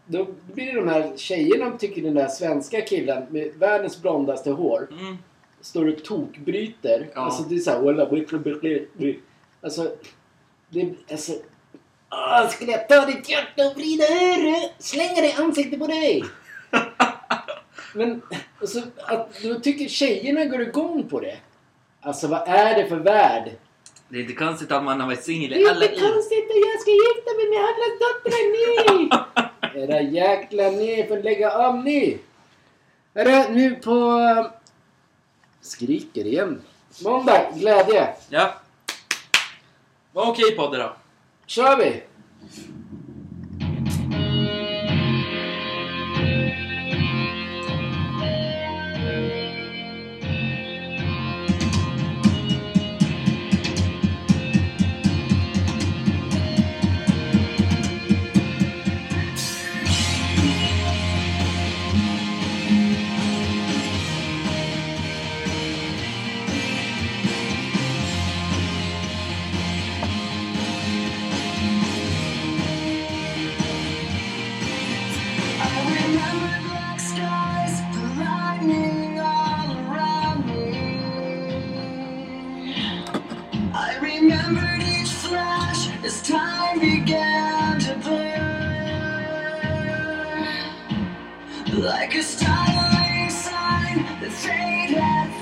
S1: Då då blir det de här tjejerna tycker den där svenska killen med världens blondaste hår
S2: Mm.
S1: står och tokbryter.
S2: Ja.
S1: Alltså det är såhär... Alltså... Det, alltså... Åh, skulle jag ta ditt hjärta och vrida över Slänga det i ansiktet på dig! Men alltså, att, då tycker tjejerna går igång på det. Alltså vad är det för värld?
S2: Det är inte konstigt att man har varit singel i alla
S1: år.
S2: Det är inte
S1: konstigt att jag ska gifta mig med alla dotter ni! [laughs] Era jäkla ni får lägga av ni! Hörru, nu på... Um, skriker igen. Måndag, glädje!
S2: Ja. Var okej okay, podden då?
S1: kör vi!
S3: trade left.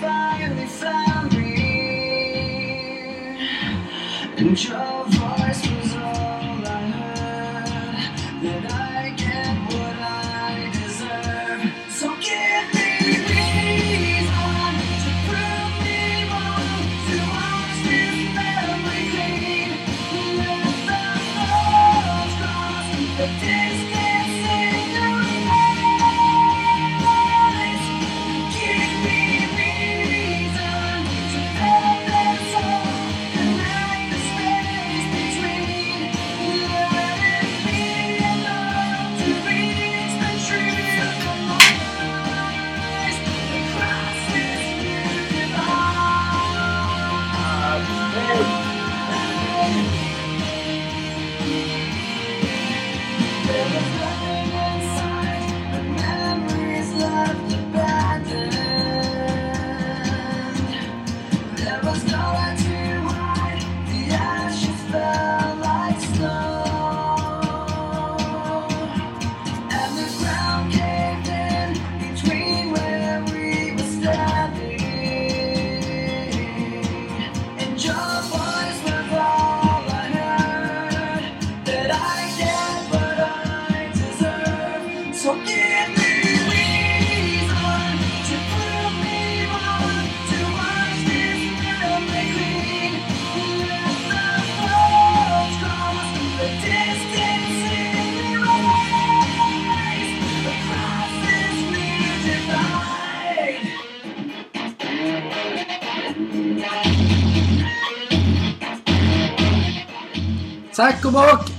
S1: Tack och bock!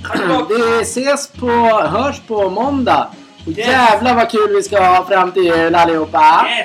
S1: Vi ses på, hörs på måndag. Och jävlar vad kul vi ska ha fram till jul allihopa!
S2: Yes.